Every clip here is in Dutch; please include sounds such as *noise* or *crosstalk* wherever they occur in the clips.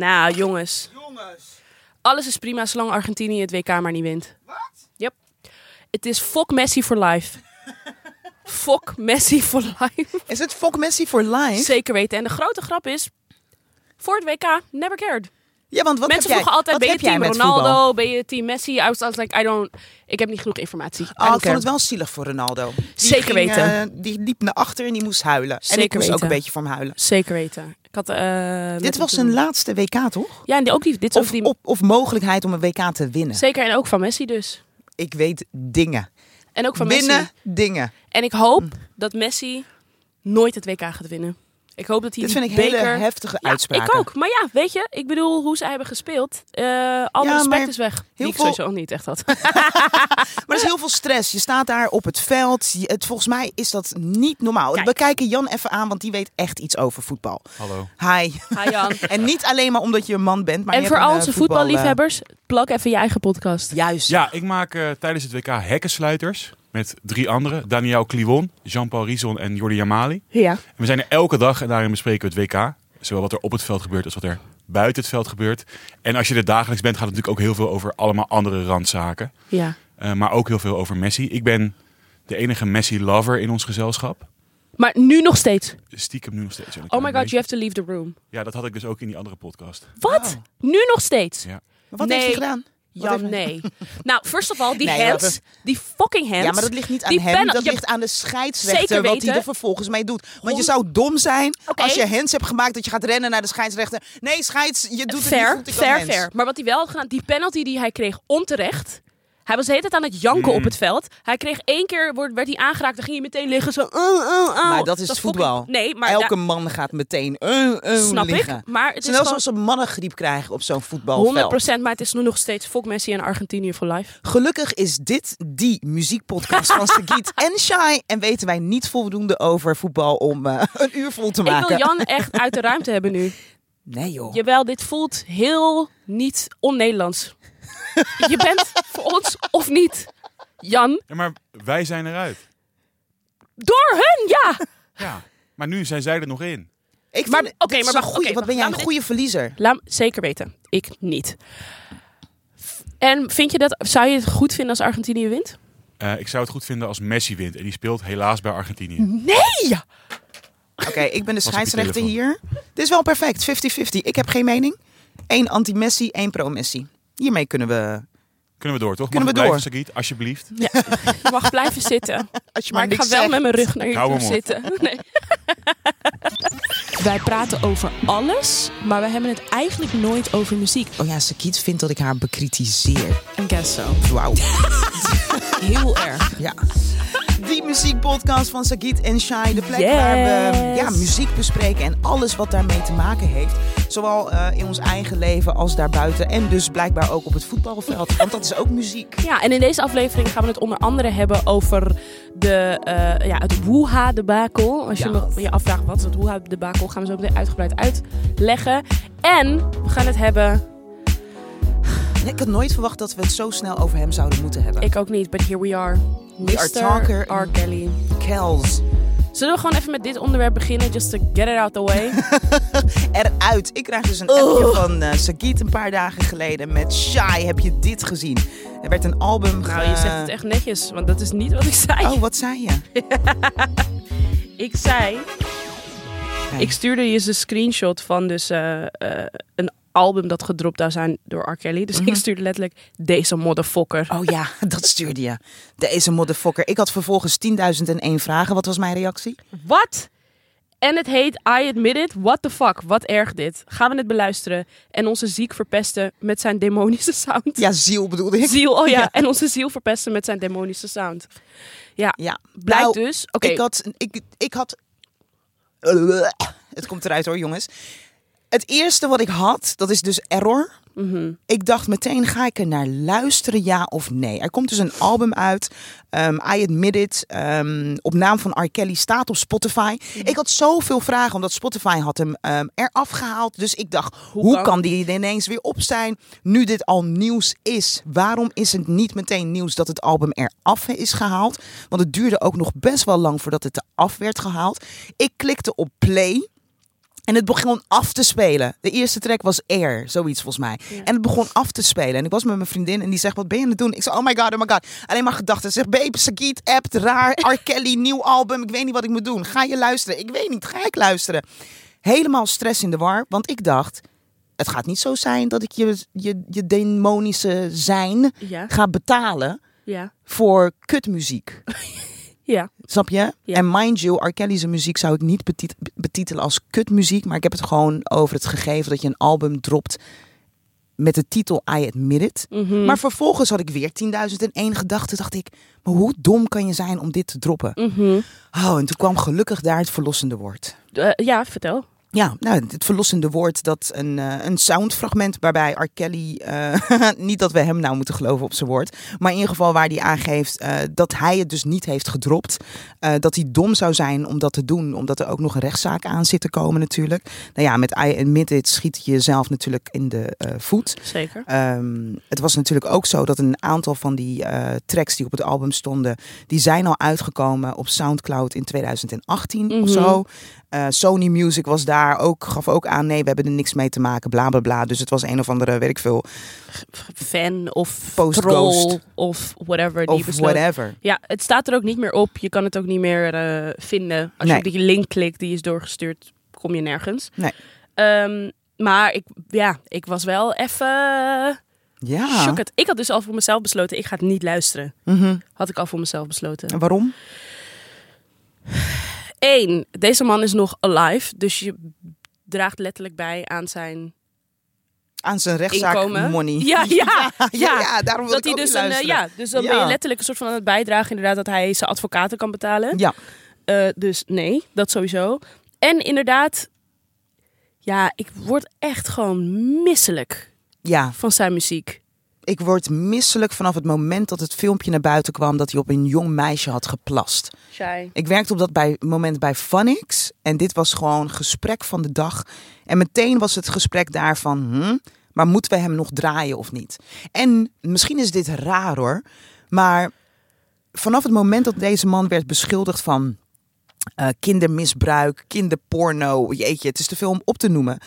Nou, jongens. Jongens. Alles is prima zolang Argentinië het WK maar niet wint. Wat? Yep. Het is fuck Messi for life. *laughs* fuck Messi for life. Is het Fok Messi voor live? Zeker weten. En de grote grap is, voor het WK, never cared. Ja, want wat Mensen heb jij, vroegen altijd, ben je team Ronaldo, voetbal? ben je team Messi? I was, I was like, I don't, ik heb niet genoeg informatie. Oh, ik vond het wel zielig voor Ronaldo. Die Zeker ging, weten. eh, die liep naar achter en die moest huilen. en ik Zeker moest ook een beetje voor hem huilen. Zeker weten. Ik had, eh, Dit was zijn laatste WK, toch? Ja, en die, ook die, dit Of, die, of, of mogelijkheid om een WK te winnen. Zeker, en ook van Messi dus. Ik weet dingen. En ook van Winnen Messi. dingen. En ik hoop dat Messi nooit het WK gaat winnen. Ik hoop dat hij Dit die vind ik hele heftige Ja, uitspraken. ik ook. Maar ja, weet je, ik bedoel hoe zij hebben gespeeld. eh al Ja, respect maar is weg. Die ik veel- sowieso ook niet echt had. *laughs* *laughs* Maar er is heel veel stress. Je staat daar op het veld. Het, volgens mij is dat niet normaal. Kijk. We kijken Jan even aan, want die weet echt iets over voetbal. Hallo. Hi. Hi Jan. *laughs* En niet alleen maar omdat je een man bent, maar en je voor al een, onze eh, voetbal, eh, voetballiefhebbers, plak even je eigen podcast. Juist. Ja, ik maak eh, tijdens het WK hekkensluiters met drie anderen. Daniel Clivon, Jean-Paul Rison en Jordi Jamali. Ja. En we zijn er elke dag en daarin bespreken we het WK. Zowel wat er op het veld gebeurt als wat er buiten het veld gebeurt. En als je er dagelijks bent gaat het natuurlijk ook heel veel over allemaal andere randzaken. Ja. Eh, maar ook heel veel over Messi. Ik ben de enige Messi-lover in ons gezelschap. Maar nu nog steeds. Stiekem nu nog steeds. Oh my god, you have to leave the room. Ja, dat had ik dus ook in die andere podcast. Wat? Nu nog steeds? Ja. Maar wat Nee. heeft hij gedaan? Ja, nee. nou, first of all, die Nee, hands, die fucking hands. Ja, maar dat ligt niet aan hem. dat Ja, ligt aan de scheidsrechter wat hij er vervolgens mee doet. Want je zou dom zijn als je hands hebt gemaakt dat je gaat rennen naar de scheidsrechter. Nee, scheids, je doet het niet goed. Ik fair, fair. Maar wat hij wel had gedaan, die penalty die hij kreeg onterecht. Hij was de hele tijd aan het janken Mm. op het veld. Hij kreeg één keer, wordt- werd hij aangeraakt, dan ging hij meteen liggen zo. uh, uh, uh. Maar dat is voetbal. Nee, maar Elke man gaat meteen snap liggen. ik. Maar het is gewoon alsof ze mannengriep krijgen op zo'n voetbalveld. 100%, maar het is nu nog steeds fuck Messi en Argentinië for life. Gelukkig is dit die muziekpodcast van Sagiet *laughs* en Shai. En weten wij niet voldoende over voetbal om eh, *laughs* een uur vol te Ik maken. wil Jan echt uit de ruimte hebben nu. Nee joh. Jawel, dit voelt heel niet on-Nederlands. Je bent voor ons of niet. Jan, Ja, maar wij zijn eruit. door hun, ja. Ja. Maar nu zijn zij er nog in. Ik Maar- vind, oké, maar wacht, wat ben jij een goede verliezer. Laat me zeker weten. Ik niet. En vind je dat, zou je het goed vinden als Argentinië wint? Eh, ik zou het goed vinden als Messi wint. En die speelt helaas bij Argentinië. Nee! Oké, ik ben de *laughs* scheidsrechter hier. Dit is wel perfect, 50-50. Ik heb geen mening. Eén anti-Messi, één pro-Messi. Hiermee kunnen we... Kunnen we door, toch? Kunnen Mag we door? blijven, Sagiet, alsjeblieft? Je mag blijven zitten. *laughs* Als je Maar maar, ik ga wel zegt. met mijn rug naar je toe zitten. *laughs* Nee. Wij praten over alles, maar we hebben het eigenlijk nooit over muziek. Oh ja, Sakiet vindt dat ik haar bekritiseer. I guess so. Wauw. *laughs* Heel erg. Ja. Die muziekpodcast van Sagiet en Shai. De plek waar we ja, muziek bespreken en alles wat daarmee te maken heeft. Zowel eh, in ons eigen leven als daarbuiten. En dus blijkbaar ook op het voetbalveld. Want dat is ook muziek. Ja, en in deze aflevering gaan we het onder andere hebben over de, eh, ja, het Woeha-debakel. Als je Ja. me je afvraagt wat is het Woeha-debakel, gaan we zo meteen uitgebreid uitleggen. En we gaan het hebben, Ik had nooit verwacht dat we het zo snel over hem zouden moeten hebben. ik ook niet, but here we are. We are Mr. talker- R. Kelly. Kels. Zullen we gewoon even met dit onderwerp beginnen, just to get it out the way? *laughs* Eruit. Ik krijg dus een appje van Sagiet een paar dagen geleden met Shai. Heb je dit gezien? Er werd een album nou, ge- je zegt het echt netjes, want dat is niet wat ik zei. Oh, wat zei je? *laughs* Ik zei, Nee. ik stuurde je eens een screenshot van dus eh, een album dat gedropt zou zijn door R. Kelly. Dus ik stuurde letterlijk deze motherfucker. Oh ja, *laughs* dat stuurde je. Deze motherfucker. Ik had vervolgens 10.001 vragen. Wat was mijn reactie? Wat? En het heet I Admit It. What the fuck? Wat erg dit. Gaan we het beluisteren en onze ziek verpesten met zijn demonische sound. Ja, ziel bedoelde ik. Ziel, oh ja. Ja. En onze ziel verpesten met zijn demonische sound. Ja, Ja. blijkt Nou, dus... Oké, Ik had... Ik, ik had... Het komt eruit hoor, jongens. Het eerste wat ik had, dat is dus Error. mhm. Ik dacht meteen, ga ik er naar luisteren, ja of nee? Er komt dus een album uit, ehm, I Admit It, ehm, op naam van R. Kelly, staat op Spotify. Ik had zoveel vragen, omdat Spotify had hem ehm, eraf gehaald. Dus ik dacht, hoe, kan- kan die er ineens weer op zijn, nu dit al nieuws is? Waarom is het niet meteen nieuws dat het album eraf is gehaald? Want het duurde ook nog best wel lang voordat het eraf werd gehaald. Ik klikte op play. En het begon af te spelen. De eerste track was Air, zoiets volgens mij. Ja. En het begon af te spelen. En ik was met mijn vriendin en die zegt, wat ben je aan het doen? Ik zei, oh my god, oh my god. Alleen maar gedachten. Ze zegt, babe, Sagiet appt, raar. R. *laughs* Kelly, nieuw album. Ik weet niet wat ik moet doen. Ga je luisteren? Ik weet niet, ga ik luisteren? Helemaal stress in de war. Want ik dacht, het gaat niet zo zijn dat ik je, je, je demonische zijn Ja, ga betalen ja, voor kutmuziek. *laughs* ja. Snap je? Ja. En mind you, R. Kelly's muziek zou ik niet betit- betitelen als kutmuziek. Maar ik heb het gewoon over het gegeven dat je een album dropt met de titel I Admit It. Mhm. Maar vervolgens had ik weer 10.001 gedachten. Dacht ik, maar hoe dom kan je zijn om dit te droppen? Mhm. Oh, en toen kwam gelukkig daar het verlossende woord. Eh, ja, vertel. Ja, nou, het verlossende woord dat een, eh, een soundfragment waarbij R. Kelly, eh, *laughs* niet dat we hem nou moeten geloven op zijn woord, maar in ieder geval waar hij aangeeft eh, dat hij het dus niet heeft gedropt. Dat hij dom zou zijn om dat te doen, omdat er ook nog een rechtszaak aan zit te komen natuurlijk. Nou ja, met I Admit It schiet je jezelf natuurlijk in de voet. Zeker. Ehm, het was natuurlijk ook zo dat een aantal van die tracks die op het album stonden, die zijn al uitgekomen op SoundCloud in 2018 Mhm. of zo. Eh, Sony Music was daar ook, gaf ook aan, nee, we hebben er niks mee te maken, bla bla bla. Dus het was een of andere, weet ik veel, Fan of Post-ghost. troll of whatever. Die of besloot- whatever. Ja, het staat er ook niet meer op. Je kan het ook niet meer eh, vinden. Als Nee. je op die link klikt die is doorgestuurd, kom je nergens. Nee. Ehm, maar ik, ja, ik was wel even Ja. Ik had dus al voor mezelf besloten, ik ga het niet luisteren. Mhm. Had ik al voor mezelf besloten. En waarom? Eén, deze man is nog alive. Dus je draagt letterlijk bij aan zijn Aan zijn rechtszaak inkomen. money. Ja, *laughs* ja, ja, ja. ja, daarom wil Dat ik hij ook dus een, eh, ja, dus dan Ja. ben je letterlijk een soort van aan het bijdragen inderdaad dat hij zijn advocaten kan betalen. Ja, Eh, dus nee, dat sowieso. En inderdaad, ja, ik word echt gewoon misselijk ja, van zijn muziek. Ik word misselijk vanaf het moment dat het filmpje naar buiten kwam dat hij op een jong meisje had geplast. Shy. Ik werkte op dat bij, moment bij Phonics. En dit was gewoon gesprek van de dag. En meteen was het gesprek daarvan... Hm, maar moeten we hem nog draaien of niet? En misschien is dit raar hoor. Maar vanaf het moment dat deze man werd beschuldigd van... eh, kindermisbruik, kinderporno... Jeetje, het is te veel om op te noemen.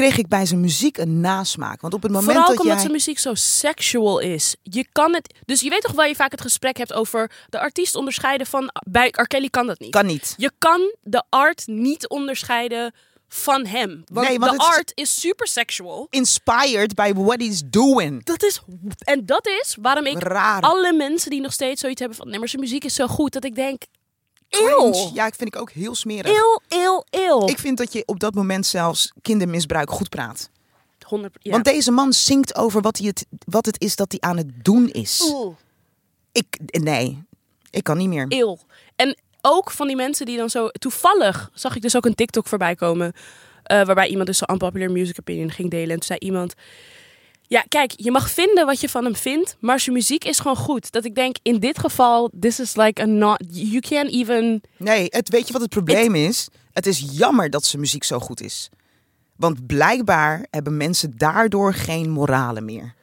Kreeg ik bij zijn muziek een nasmaak. Want op het moment Vooral dat omdat jij... zijn muziek zo sexual is. Je kan het. Dus je weet toch waar je vaak het gesprek hebt over de artiest onderscheiden van. Bij R. Kelly kan dat niet. Kan niet. Je kan de art niet onderscheiden van hem. Want, Nee, want de is- art is super sexual. Inspired by what he's doing. Dat is, en dat is waarom ik Raar. alle mensen die nog steeds zoiets hebben van... Nee, maar zijn muziek is zo goed dat ik denk... Eeuw, Ja, ik vind ik ook heel smerig. eeuw, eeuw, eeuw. Ik vind dat je op dat moment zelfs kindermisbruik goed praat. 100, ja. Want deze man zingt over wat, hij het, wat het is dat hij aan het doen is. Oeh, Ik, nee, ik kan niet meer. eeuw. En ook van die mensen die dan zo... Toevallig zag ik dus ook een TikTok voorbij komen... eh, waarbij iemand dus zo'n unpopular music opinion ging delen. En toen zei iemand... Ja, kijk, je mag vinden wat je van hem vindt, maar zijn muziek is gewoon goed. Dat ik denk, in dit geval, this is like a not... You can't even... Nee, het, weet je wat het probleem is? Het is jammer dat zijn muziek zo goed is. Want blijkbaar hebben mensen daardoor geen moralen meer.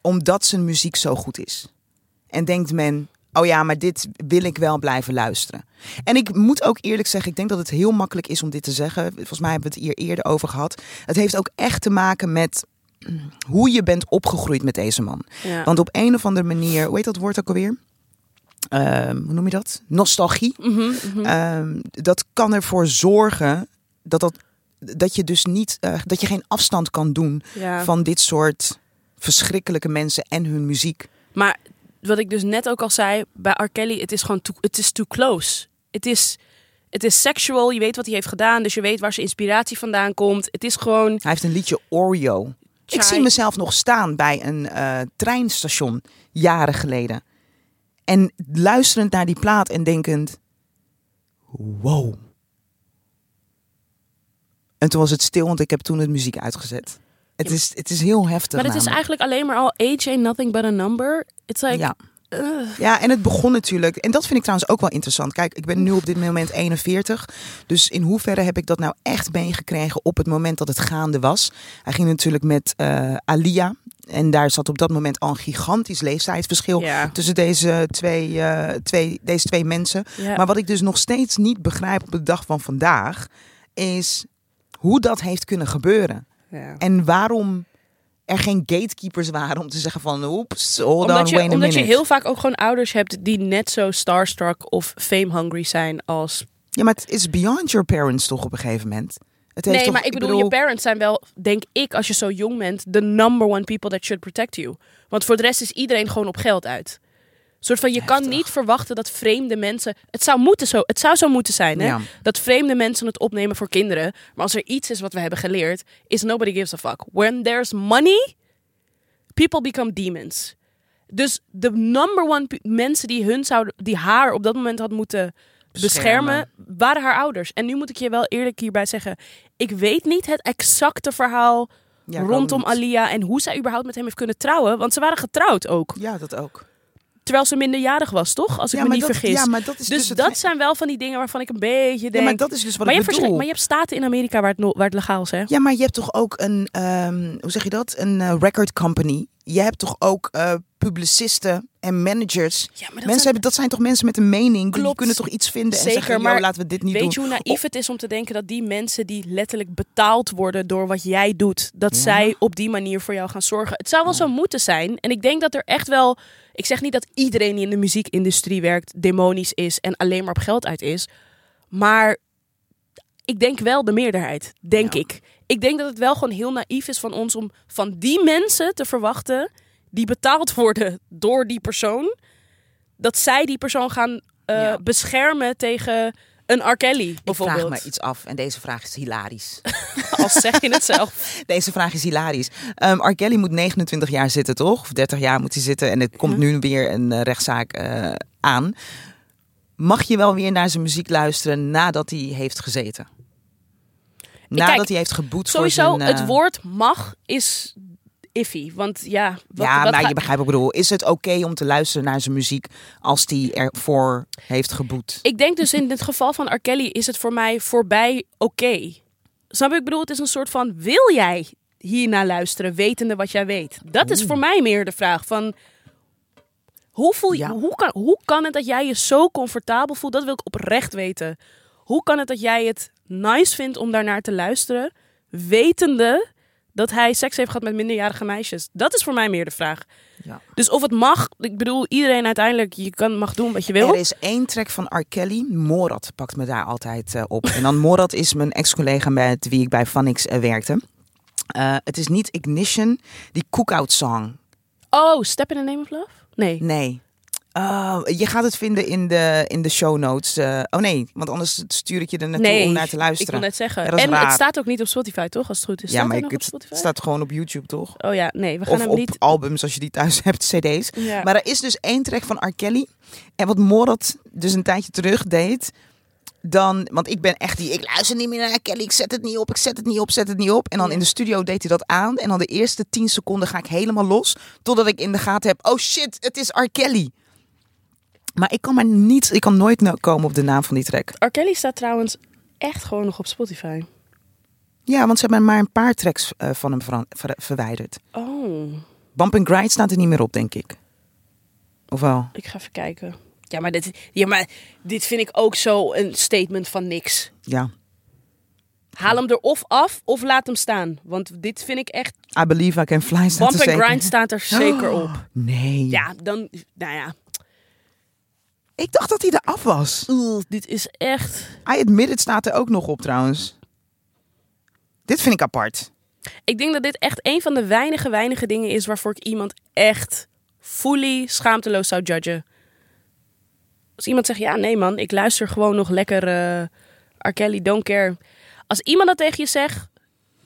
Omdat zijn muziek zo goed is. En denkt men, oh ja, maar dit wil ik wel blijven luisteren. En ik moet ook eerlijk zeggen, ik denk dat het heel makkelijk is om dit te zeggen. Volgens mij hebben we het hier eerder over gehad. Het heeft ook echt te maken met hoe je bent opgegroeid met deze man. Ja. Want op een of andere manier, hoe heet dat woord ook alweer? Ehm, hoe noem je dat? Nostalgie. Mhm, mhm. Ehm, dat kan ervoor zorgen dat, dat, dat je dus niet, eh, dat je geen afstand kan doen ja. van dit soort verschrikkelijke mensen en hun muziek. Maar wat ik dus net ook al zei, bij R. Kelly, het is gewoon too, het is too close. Het is, het is sexual, je weet wat hij heeft gedaan, dus je weet waar zijn inspiratie vandaan komt. Het is gewoon... Hij heeft een liedje Oreo. Ik zie mezelf nog staan bij een eh, treinstation jaren geleden. En luisterend naar die plaat en denkend: wow. En toen was het stil, want ik heb toen het muziek uitgezet. Het, Ja. is, het is heel heftig. Maar het is eigenlijk alleen maar al age ain't nothing but a number. It's like... Ja. Ugh. Ja, en het begon natuurlijk. En dat vind ik trouwens ook wel interessant. Kijk, ik ben nu op dit moment 41. Dus in hoeverre heb ik dat nou echt meegekregen op het moment dat het gaande was? Hij ging natuurlijk met eh, Alia. En daar zat op dat moment al een gigantisch leeftijdsverschil Ja. tussen deze twee, eh, twee, deze twee mensen. Ja. Maar wat ik dus nog steeds niet begrijp op de dag van vandaag, is hoe dat heeft kunnen gebeuren. Ja. En waarom er geen gatekeepers waren om te zeggen van oeps, hold Omdat, on, je, wait a omdat je heel vaak ook gewoon ouders hebt die net zo starstruck of fame-hungry zijn als... Ja, maar het is beyond your parents toch op een gegeven moment. Het heeft Nee, toch- maar ik bedoel, je parents zijn wel, denk ik, als je zo jong bent, the number one people that should protect you. Want voor de rest is iedereen gewoon op geld uit. Soort van, je kan niet verwachten dat vreemde mensen... Het zou, moeten zo, het zou zo moeten zijn, hè? Ja. Dat vreemde mensen het opnemen voor kinderen. Maar als er iets is wat we hebben geleerd, is nobody gives a fuck. When there's money, people become demons. Dus de number one mensen die, hun zouden, die haar op dat moment had moeten beschermen, waren haar ouders. En nu moet ik je wel eerlijk hierbij zeggen, ik weet niet het exacte verhaal Ja, rondom. Alia en hoe zij überhaupt met hem heeft kunnen trouwen. Want ze waren getrouwd ook. Ja, dat ook. Terwijl ze minderjarig was, toch? Als ik ja, me niet dat, vergis. Ja, maar dat is dus dus dat zijn wel van die dingen waarvan ik een beetje denk... Ja, maar dat is dus wat maar, je ik hebt bedoel. verschil- maar je hebt staten in Amerika waar het, no- waar het legaal is, hè? Ja, maar je hebt toch ook een, ehm, hoe zeg je dat? Een eh, record company. Je hebt toch ook eh, publicisten en managers. Ja, maar dat mensen zijn- hebben, dat zijn toch mensen met een mening. Die Klopt. kunnen toch iets vinden en Zeker, zeggen, "Yo, maar laten we dit niet Weet doen. je hoe naïef het is om te denken dat die mensen die letterlijk betaald worden door wat jij doet, dat Ja. zij op die manier voor jou gaan zorgen? Het zou wel zo moeten zijn. En ik denk dat er echt wel. Ik zeg niet dat iedereen die in de muziekindustrie werkt demonisch is en alleen maar op geld uit is. Maar ik denk wel de meerderheid, denk Ja. ik. Ik denk dat het wel gewoon heel naïef is van ons om van die mensen te verwachten die betaald *laughs* worden door die persoon, dat zij die persoon gaan eh, Ja. beschermen tegen een R. Kelly Ik bijvoorbeeld. vraag me iets af en deze vraag is hilarisch. *laughs* Als zeg je het zelf. *laughs* Deze vraag is hilarisch. R. Kelly moet 29 jaar zitten, toch? Of 30 jaar moet hij zitten. En er komt nu weer een eh, rechtszaak eh, aan. Mag je wel weer naar zijn muziek luisteren nadat hij heeft gezeten? Nadat kijk, hij heeft geboet Sowieso, voor zijn... eh, het woord mag is iffy. Want ja, wat, ja, wat maar ga- je begrijpt wat ik bedoel. Is het oké om te luisteren naar zijn muziek als hij ervoor heeft geboet? Ik denk dus in het geval van R. Kelly is het voor mij voorbij oké. Snap je? Ik bedoel, het is een soort van, wil jij hiernaar luisteren, wetende wat jij weet? Dat is voor mij meer de vraag van... Hoe, voel je, Ja. hoe, kan, hoe kan het dat jij je zo comfortabel voelt? Dat wil ik oprecht weten. Hoe kan het dat jij het nice vindt om daarnaar te luisteren, wetende dat hij seks heeft gehad met minderjarige meisjes? Dat is voor mij meer de vraag. Ja. Dus of het mag, ik bedoel, iedereen uiteindelijk, je kan, mag doen wat je wil. Er is één track van R. Kelly. Morat pakt me daar altijd eh, op. En dan *laughs* Morat is mijn ex-collega met wie ik bij Vanix eh, werkte. Eh, het is niet Ignition, die Cookout Song. Oh, Step in the Name of Love? Nee. Nee. Oh, je gaat het vinden in de, in de show notes. Eh, oh nee, want anders stuur ik je er naartoe nee, om naar te ik wil luisteren. net zeggen. Ja, en raar. het staat ook niet op Spotify, toch? Als het goed is. ja, Staat maar hij ik, het staat gewoon op YouTube, toch? Oh ja, nee, we gaan Of hem op niet... albums als je die thuis *laughs* hebt, cd's. Ja. Maar er is dus één track van R. Kelly. En wat Morat dus een tijdje terug deed. Dan, want ik ben echt die, ik luister niet meer naar. Kelly. Ik zet het niet op, ik zet het niet op, zet het niet op. En dan Ja. in de studio deed hij dat aan. En dan de eerste 10 seconden ga ik helemaal los. Totdat ik in de gaten heb, oh shit, het is R. Kelly. Maar ik kan maar niet, ik kan nooit nou komen op de naam van die track. R. Kelly staat trouwens echt gewoon nog op Spotify. Ja, want ze hebben maar een paar tracks eh, van hem ver- verwijderd. Oh, Bump and Grind staat er niet meer op, denk ik. Of wel? ik ga even kijken. Ja maar, dit, ja, maar dit vind ik ook zo een statement van niks. Ja. Haal hem er of af of laat hem staan. Want dit vind ik echt... I Believe I Can Fly staat Bump and. Grind staat er zeker *gasps* op. Nee. Ja, dan... Nou ja. Ik dacht dat hij er af was. Oeh, dit is echt... I Admit It staat er ook nog op trouwens. Dit vind ik apart. Ik denk dat dit echt een van de weinige, weinige dingen is waarvoor ik iemand echt fully schaamteloos zou judgen. Als iemand zegt, ja nee man, ik luister gewoon nog lekker eh R. Kelly, don't care. Als iemand dat tegen je zegt,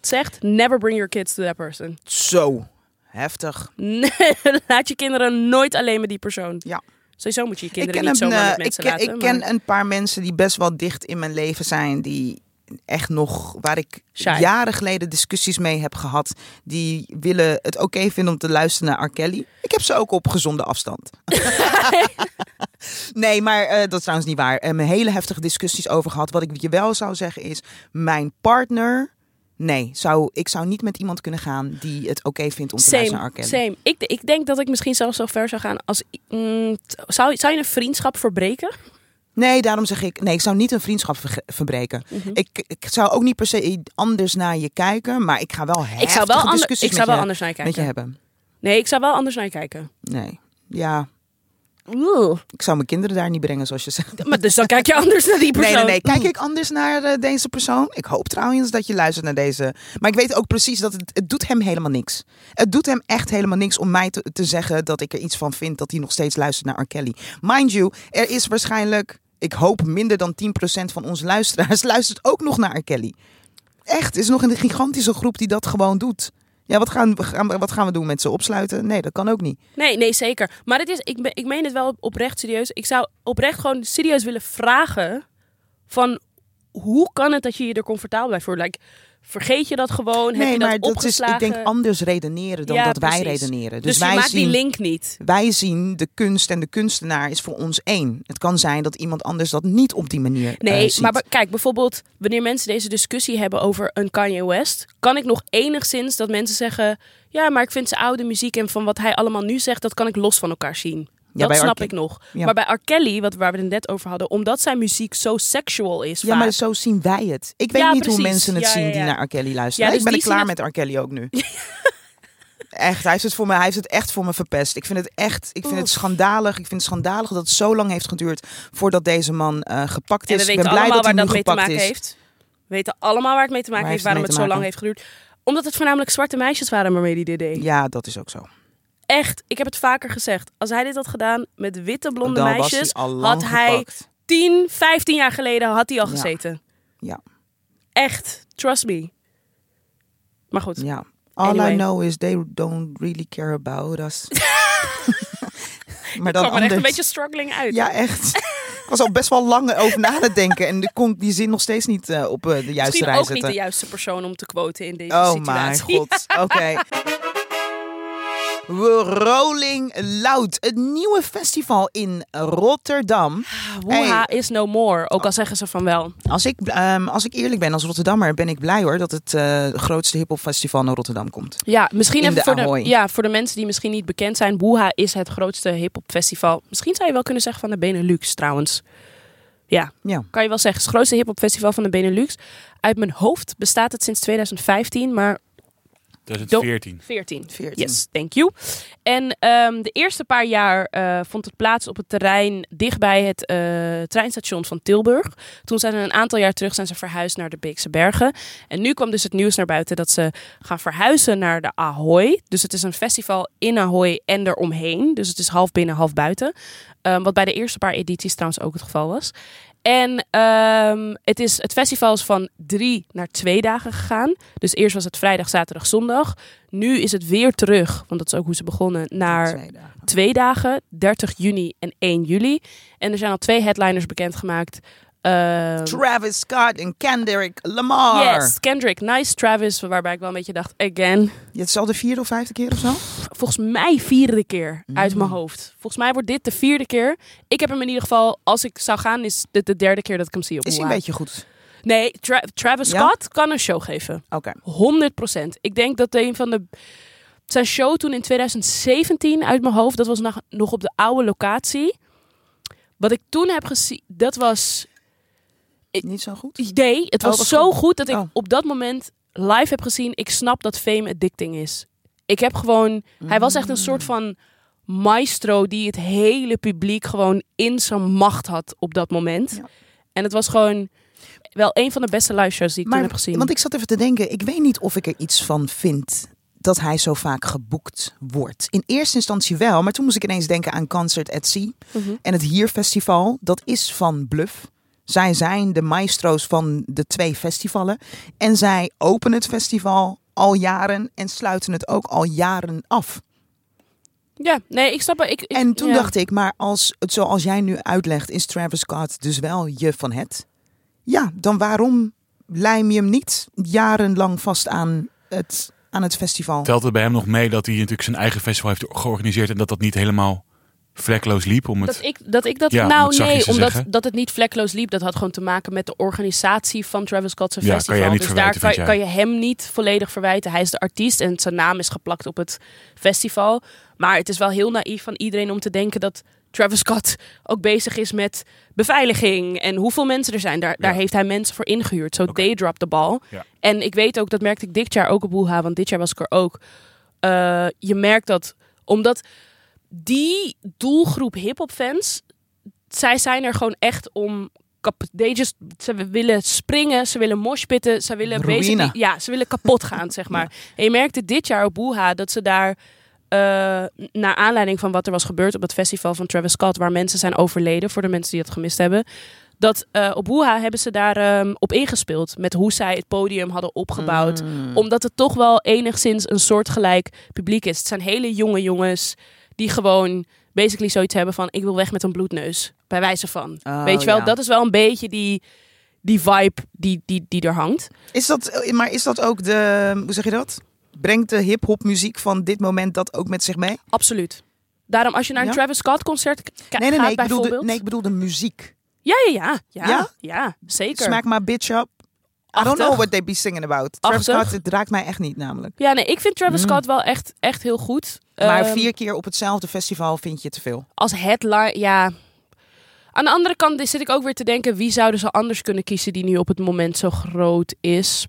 zegt, never bring your kids to that person. Zo. Heftig. Nee, *laughs* Laat je kinderen nooit alleen met die persoon. Ja. Sowieso moet je je Ik kinderen niet zomaar eh, met ik, mensen ken, laten. ik ken maar- een paar mensen die best wel dicht in mijn leven zijn. Die echt nog, waar ik Shy. jaren geleden discussies mee heb gehad. Die willen het oké vinden om te luisteren naar R. Kelly. Ik heb ze ook op gezonde afstand. *laughs* nee, maar eh, dat is trouwens niet waar. Er hebben hele heftige discussies over gehad. Wat ik je wel zou zeggen is, mijn partner... Nee, zou, ik zou niet met iemand kunnen gaan die het oké vindt om te luisteren naar R. Same, Kelly. same. Ik, ik denk dat ik misschien zelfs zo ver zou gaan als... mm, zou, zou je een vriendschap verbreken? Nee, daarom zeg ik, nee, ik zou niet een vriendschap verbreken. ik, ik zou ook niet per se anders naar je kijken, maar ik ga wel Ik zou wel, ander, discussies ik zou wel je, anders naar je met je kijken. hebben. Nee, ik zou wel anders naar je kijken. Nee, ja, Oeh. ik zou mijn kinderen daar niet brengen, zoals je zegt. Maar dus dan kijk je anders naar die persoon. Nee, nee, nee. Kijk ik anders naar eh, deze persoon? Ik hoop trouwens dat je luistert naar deze. Maar ik weet ook precies dat het, het doet hem helemaal niks. Het doet hem echt helemaal niks om mij te, te zeggen dat ik er iets van vind dat hij nog steeds luistert naar R. Kelly. Mind you, er is waarschijnlijk, ik hoop minder dan 10% van onze luisteraars *laughs* luistert ook nog naar R. Kelly. Echt, is nog een gigantische groep die dat gewoon doet. Ja, wat gaan, we wat gaan we doen met ze opsluiten? Nee, dat kan ook niet. Nee, nee, zeker. Maar het is, ik, ik meen het wel oprecht serieus. Ik zou oprecht gewoon serieus willen vragen van hoe kan het dat je je er comfortabel bij voelt? Like, vergeet je dat gewoon? Heb nee, je dat maar dat is, opgeslagen? ik denk anders redeneren dan Ja, dat wij precies. redeneren. dus Dus, wij je maakt zien, die link niet. wij zien de kunst en de kunstenaar is voor ons één. Het kan zijn dat iemand anders dat niet op die manier eh, Nee, ziet. maar kijk, bijvoorbeeld wanneer mensen deze discussie hebben over een Kanye West, kan ik nog enigszins dat mensen zeggen, ja, maar ik vind zijn oude muziek en van wat hij allemaal nu zegt, dat kan ik los van elkaar zien. Dat bij R. snap ik nog. Ja. Maar bij R. Kelly, wat, waar we het net over hadden, omdat zijn muziek zo sexual is, ja, vaak, maar zo zien wij het. Ik weet Ja, niet hoe mensen het Ja, zien ja, die ja. naar R. Kelly luisteren. Ja, dus ik ben er die klaar met R. Kelly ook nu. *laughs* Echt, hij heeft, het voor me, hij heeft het echt voor me verpest. Ik vind het echt, ik vind het schandalig. Ik vind het schandalig dat het zo lang heeft geduurd voordat deze man eh, gepakt En is. we ik weten ben blij allemaal dat waar hij dat nu mee te maken is. heeft. We weten allemaal waar het mee te maken Waar heeft, waarom het het zo lang heeft geduurd. Omdat het voornamelijk zwarte meisjes waren waarmee hij dit deed. Ja, dat is ook zo. Echt, ik heb het vaker gezegd. Als hij dit had gedaan met witte blonde Dan meisjes, hij had hij gepakt. 10, 15 jaar geleden had hij al gezeten. Ja. Echt, trust me. Maar goed, Ja. All Anyway. I know is they don't really care about us. *laughs* *laughs* maar dan kwam er echt een beetje struggling uit. Ja, echt. Ik was al best wel lang over na te denken. En ik kon die zin nog steeds niet eh, op eh, de juiste Misschien rij ook zetten. niet de juiste persoon om te quoten in deze oh mijn situatie. god. *laughs* Oké. Rolling Loud. Het nieuwe festival in Rotterdam. Woeha Hey. is no more. Ook al zeggen ze van wel. Als ik, ehm, als ik eerlijk ben als Rotterdammer, ben ik blij hoor dat het eh, grootste hiphopfestival naar Rotterdam komt. Ja, misschien In even de voor de, ja, voor de mensen die misschien niet bekend zijn. Woeha is het grootste festival. Misschien zou je wel kunnen zeggen van de Benelux trouwens. Ja, Ja. kan je wel zeggen. Het grootste hip-hop festival van de Benelux. Uit mijn hoofd bestaat het sinds 2015, maar 2014. 14. 14. Yes, thank you. En ehm, de eerste paar jaar eh, vond het plaats op het terrein dichtbij het eh, treinstation van Tilburg. Toen zijn ze een aantal jaar terug zijn ze verhuisd naar de Beekse Bergen. En nu kwam dus het nieuws naar buiten dat ze gaan verhuizen naar de Ahoy. Dus het is een festival in Ahoy en eromheen. Dus het is half binnen, half buiten. Ehm, wat bij de eerste paar edities trouwens ook het geval was. En ehm, het, is, het festival is van drie naar twee dagen gegaan. Dus eerst was het vrijdag, zaterdag, zondag. Nu is het weer terug, want dat is ook hoe ze begonnen, naar Twee dagen. twee dagen, 30 juni en 1 juli. En er zijn al twee headliners bekendgemaakt. Ehm Travis Scott en Kendrick Lamar. yes, Kendrick, Nice, Travis, waarbij ik wel een beetje dacht, again. Het is al de vierde of vijfde keer of zo? Volgens mij vierde keer uit Mm. mijn hoofd. Volgens mij wordt dit de vierde keer. Ik heb hem in ieder geval, als ik zou gaan, is dit de derde keer dat ik hem zie op Is hij een beetje goed? Nee, Tra- Travis Ja? Scott kan een show geven. Oké. 100%. Ik denk dat een van de. Zijn show toen in 2017 uit mijn hoofd, dat was nog op de oude locatie. Wat ik toen heb gezien, dat was. Niet zo goed? Nee, het was, Oh, was zo goed. goed. dat ik Oh. op dat moment live heb gezien. Ik snap dat fame addicting is. Ik heb gewoon. Hij was echt een soort Mm. van maestro die het hele publiek gewoon in zijn macht had op dat moment. Ja. En het was gewoon wel een van de beste live shows die ik toen heb gezien. Want ik zat even te denken, ik weet niet of ik er iets van vind dat hij zo vaak geboekt wordt. In eerste instantie wel, maar toen moest ik ineens denken aan Concert at Sea. Mhm. En het Hier Festival, dat is van Bluff. Zij zijn de maestro's van de twee festivalen. En zij openen het festival al jaren en sluiten het ook al jaren af. Ja, nee, ik snap het. Ik, ik- En toen ja. dacht ik, maar als het zoals jij nu uitlegt, is Travis Scott dus wel je van het? Ja, dan waarom lijm je hem niet jarenlang vast aan het, aan het festival? Telt het bij hem nog mee dat hij natuurlijk zijn eigen festival heeft georganiseerd en dat dat niet helemaal vlekloos liep om het... Dat ik dat, ik dat Ja, nou nee, omdat zeggen. dat het niet vlekloos liep, dat had gewoon te maken met de organisatie van Travis Scott's Ja, festival. dus daar kan, je hem niet volledig verwijten. Hij is de artiest en zijn naam is geplakt op het festival. Maar het is wel heel naïef van iedereen om te denken dat Travis Scott ook bezig is met beveiliging en hoeveel mensen er zijn. Daar, daar heeft hij mensen voor ingehuurd. Zo Oké. they drop de bal. En ik weet ook, dat merkte ik dit jaar ook op Woeha, want dit jaar was ik er ook. Eh, je merkt dat, omdat die doelgroep hip-hop fans, zij zijn er gewoon echt om. They just, ze willen springen, ze willen moshpitten, ze willen basically, ja, ze willen kapot gaan, zeg maar. En je merkte dit jaar op Woeha dat ze daar, eh, naar aanleiding van wat er was gebeurd op het festival van Travis Scott, waar mensen zijn overleden, voor de mensen die het gemist hebben, dat eh, op Woeha hebben ze daar ehm, op ingespeeld met hoe zij het podium hadden opgebouwd Mm. omdat het toch wel enigszins een soortgelijk publiek is. Het zijn hele jonge jongens die gewoon basically zoiets hebben van... ik wil weg met een bloedneus, bij wijze van. Oh, Weet je wel, ja. dat is wel een beetje die, die vibe die, die, die er hangt. Is dat, maar is dat ook de, hoe zeg je dat? Brengt de hip-hop muziek van dit moment dat ook met zich mee? Absoluut. Daarom, als je naar een Ja? Travis Scott concert k- Nee, nee, gaat nee, ik bedoel, de, bijvoorbeeld... nee, ik bedoel de muziek. Ja, ja, ja. Ja, Ja? ja, zeker. Smack my bitch up. I don't know what they be singing about. Travis Achtig. Scott, het raakt mij echt niet namelijk. Ja, nee, ik vind Travis Mm. Scott wel echt, echt heel goed. Maar Ehm, vier keer op hetzelfde festival vind je te veel. als headline, ja. Aan de andere kant zit ik ook weer te denken, wie zouden ze anders kunnen kiezen die nu op het moment zo groot is?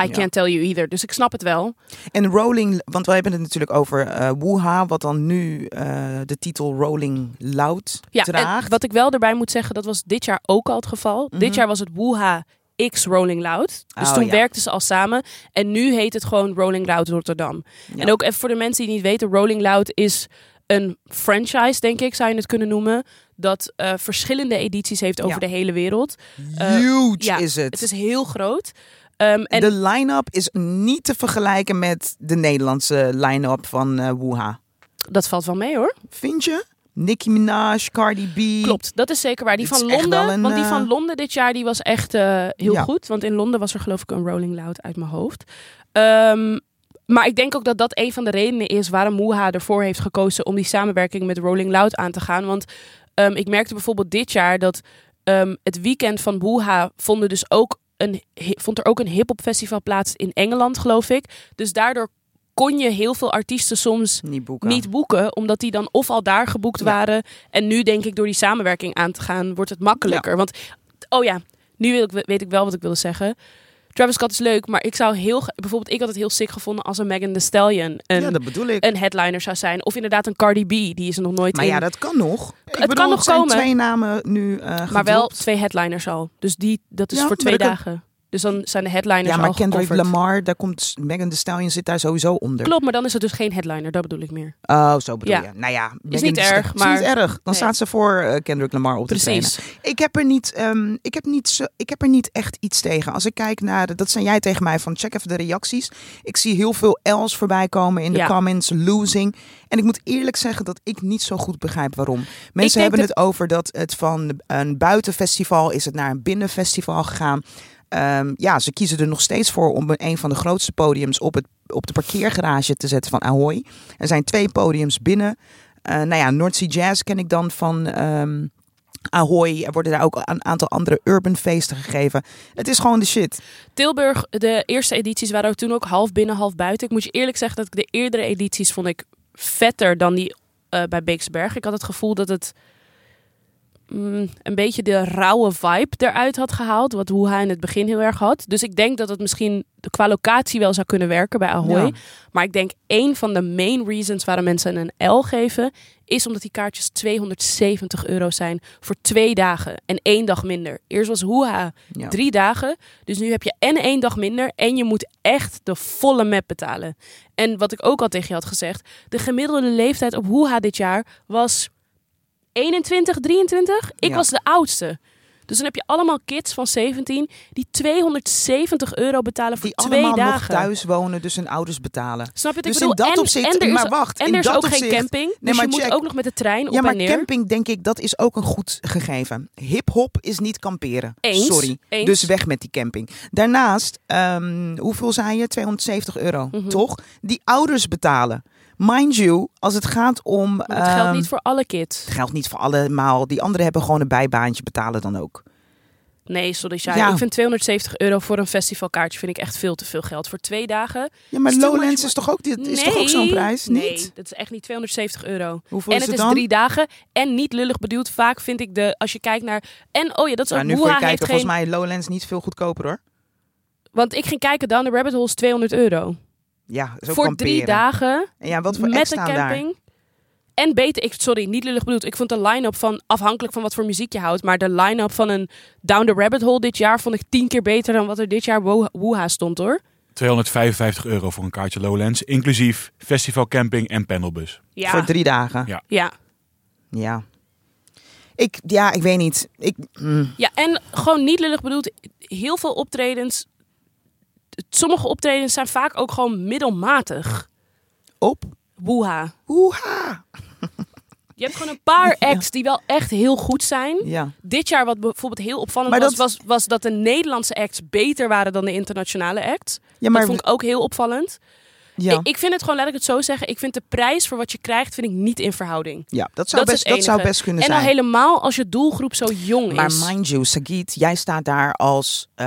I Ja. can't tell you either. Dus ik snap het wel. En Rolling, want wij hebben het natuurlijk over eh Woeha, wat dan nu eh, de titel Rolling Loud Ja, draagt. wat ik wel erbij moet zeggen, dat was dit jaar ook al het geval. Mhm. Dit jaar was het Woeha X Rolling Loud. Dus Oh, toen ja. werkten ze al samen. En nu heet het gewoon Rolling Loud Rotterdam. Ja. En ook even voor de mensen die niet weten, Rolling Loud is een franchise, denk ik, zou je het kunnen noemen. Dat eh, verschillende edities heeft over Ja. de hele wereld. eh, Huge ja, is het. Het is heel groot. Ehm, en De line-up is niet te vergelijken met de Nederlandse line-up van eh Woeha. dat valt wel mee hoor. Vind je? Nicki Minaj, Cardi B. Klopt, dat is zeker waar. Die van Londen, een, want die eh, van Londen dit jaar die was echt eh, heel Ja. goed. Want in Londen was er geloof ik een Rolling Loud uit mijn hoofd. Ehm, maar ik denk ook dat dat een van de redenen is waarom Moeha ervoor heeft gekozen om die samenwerking met Rolling Loud aan te gaan. Want ehm, ik merkte bijvoorbeeld dit jaar dat ehm, het weekend van Moeha vonden dus ook een, vond er ook een hip-hop festival plaats in Engeland, geloof ik. Dus daardoor kon je heel veel artiesten soms Niet boeken. niet boeken, omdat die dan of al daar geboekt Ja. waren. En nu denk ik door die samenwerking aan te gaan, wordt het makkelijker. Want, oh ja, nu wil ik, weet ik wel wat ik wilde zeggen. Travis Scott is leuk, maar ik zou heel... Bijvoorbeeld, ik had het heel sick gevonden als een Megan Thee Stallion een, ja, dat bedoel ik. een headliner zou zijn. Of inderdaad een Cardi B, die is er nog nooit maar in. ja, dat kan nog. Ik kan bedoel, nog het komen. twee namen nu eh maar wel twee headliners al. Dus die, dat is Ja, voor twee dagen. Dus dan zijn de headliners Ja, maar al Kendrick gecoverd. Lamar, daar komt Megan Thee Stallion zit daar sowieso onder. Klopt, maar dan is het dus geen headliner, dat bedoel ik meer. Oh, zo bedoel Ja. je. Nou ja, Megan niet erg, is maar- niet erg. Dan Nee. staat ze voor eh, Kendrick Lamar op te trainen. Precies. Ik heb er niet, ehm, ik heb niet, zo, ik heb er niet echt iets tegen. Als ik kijk naar, de, dat zijn jij tegen mij van check even de reacties. Ik zie heel veel L's voorbij komen in de Ja. comments, losing. En ik moet eerlijk zeggen dat ik niet zo goed begrijp waarom. Mensen hebben dat- het over dat het van een buitenfestival is het naar een binnenfestival gegaan. Ehm, ja, ze kiezen er nog steeds voor om een van de grootste podiums op, het, op de parkeergarage te zetten van Ahoy. Er zijn twee podiums binnen. Eh nou ja, North Sea Jazz ken ik dan van ehm, Ahoy. Er worden daar ook een aantal andere urban feesten gegeven. Het is gewoon de shit. Tilburg, de eerste edities waren ook toen ook half binnen, half buiten. Ik moet je eerlijk zeggen dat ik de eerdere edities vond ik vetter dan die eh, bij Beeksberg. Ik had het gevoel dat het mm, een beetje de rauwe vibe eruit had gehaald. Wat hoe hij in het begin heel erg had. Dus ik denk dat het misschien qua locatie wel zou kunnen werken bij Ahoy. Ja. Maar ik denk één van de main reasons waarom mensen een L geven... is omdat die kaartjes 270 euro zijn voor twee dagen en één dag minder. Eerst was Hoeha Ja. drie dagen. Dus nu heb je en één dag minder en je moet echt de volle map betalen. En wat ik ook al tegen je had gezegd, de gemiddelde leeftijd op Hoeha dit jaar was 21, 23. Ik Ja. was de oudste. Dus dan heb je allemaal kids van 17 die 270 euro betalen voor Die twee allemaal nog dagen. thuis wonen, dus hun ouders betalen. Snap je wat Dus bedoel? in dat opzicht- en er is, maar wacht, en er is ook geen camping. Nee, dus maar je moet ook nog met de trein Ja, op maar en neer. camping denk ik, dat is ook een goed gegeven. Hip-hop is niet kamperen. Eens, Sorry. eens. Dus weg met die camping. Daarnaast, ehm, hoeveel zei je? 270 euro, Mhm. toch? Die ouders betalen. Mind you, als het gaat om. Maar dat geldt ehm, niet voor alle kids. Het geldt niet voor allemaal. Die anderen hebben gewoon een bijbaantje betalen dan ook. Nee, sorry, Shai. Ja. Ik vind 270 euro voor een festivalkaartje vind ik echt veel te veel geld. Voor twee dagen. Ja, maar Lowlands is toch ook, dit, is nee, toch ook zo'n prijs? Nee, Niet? dat is echt niet 270 euro. Hoeveel en is het het is dan? drie dagen. En niet lullig bedoeld. Vaak vind ik de, als je kijkt naar... En oh ja, dat is Nou, ook nu voor je kijken, geen... volgens mij Lowlands niet veel goedkoper hoor. Want ik ging kijken, Down the Rabbit Hole is 200 euro. Ja, dat is ook Voor kamperen. drie dagen. En ja, wat voor met een daar? camping. En beter, ik, sorry, niet lullig bedoeld. Ik vond de line-up van, afhankelijk van wat voor muziek je houdt, maar de line-up van een Down the Rabbit Hole dit jaar vond ik tien keer beter dan wat er dit jaar Woeha stond hoor. 255 euro voor een kaartje Lowlands, inclusief festivalcamping en panelbus. Ja, Voor drie dagen. Ja. ja. Ja. Ik, ja, ik weet niet. Ik, mm. ja, en gewoon niet lullig bedoeld, heel veel optredens, sommige optredens zijn vaak ook gewoon middelmatig. Op. Woeha. Hoeha. Je hebt gewoon een paar *laughs* acts die wel echt heel goed zijn. Ja. Dit jaar wat bijvoorbeeld heel opvallend was, dat- was, was dat de Nederlandse acts beter waren dan de internationale acts. Ja, maar dat vond ik ook heel opvallend. Ja. Ik, ik vind het gewoon, laat ik het zo zeggen, ik vind de prijs voor wat je krijgt, vind ik niet in verhouding. ja, dat zou, dat best, dat zou best kunnen En zijn. dan helemaal als je doelgroep zo jong Maar is. mind you, Sagit, jij staat daar als eh,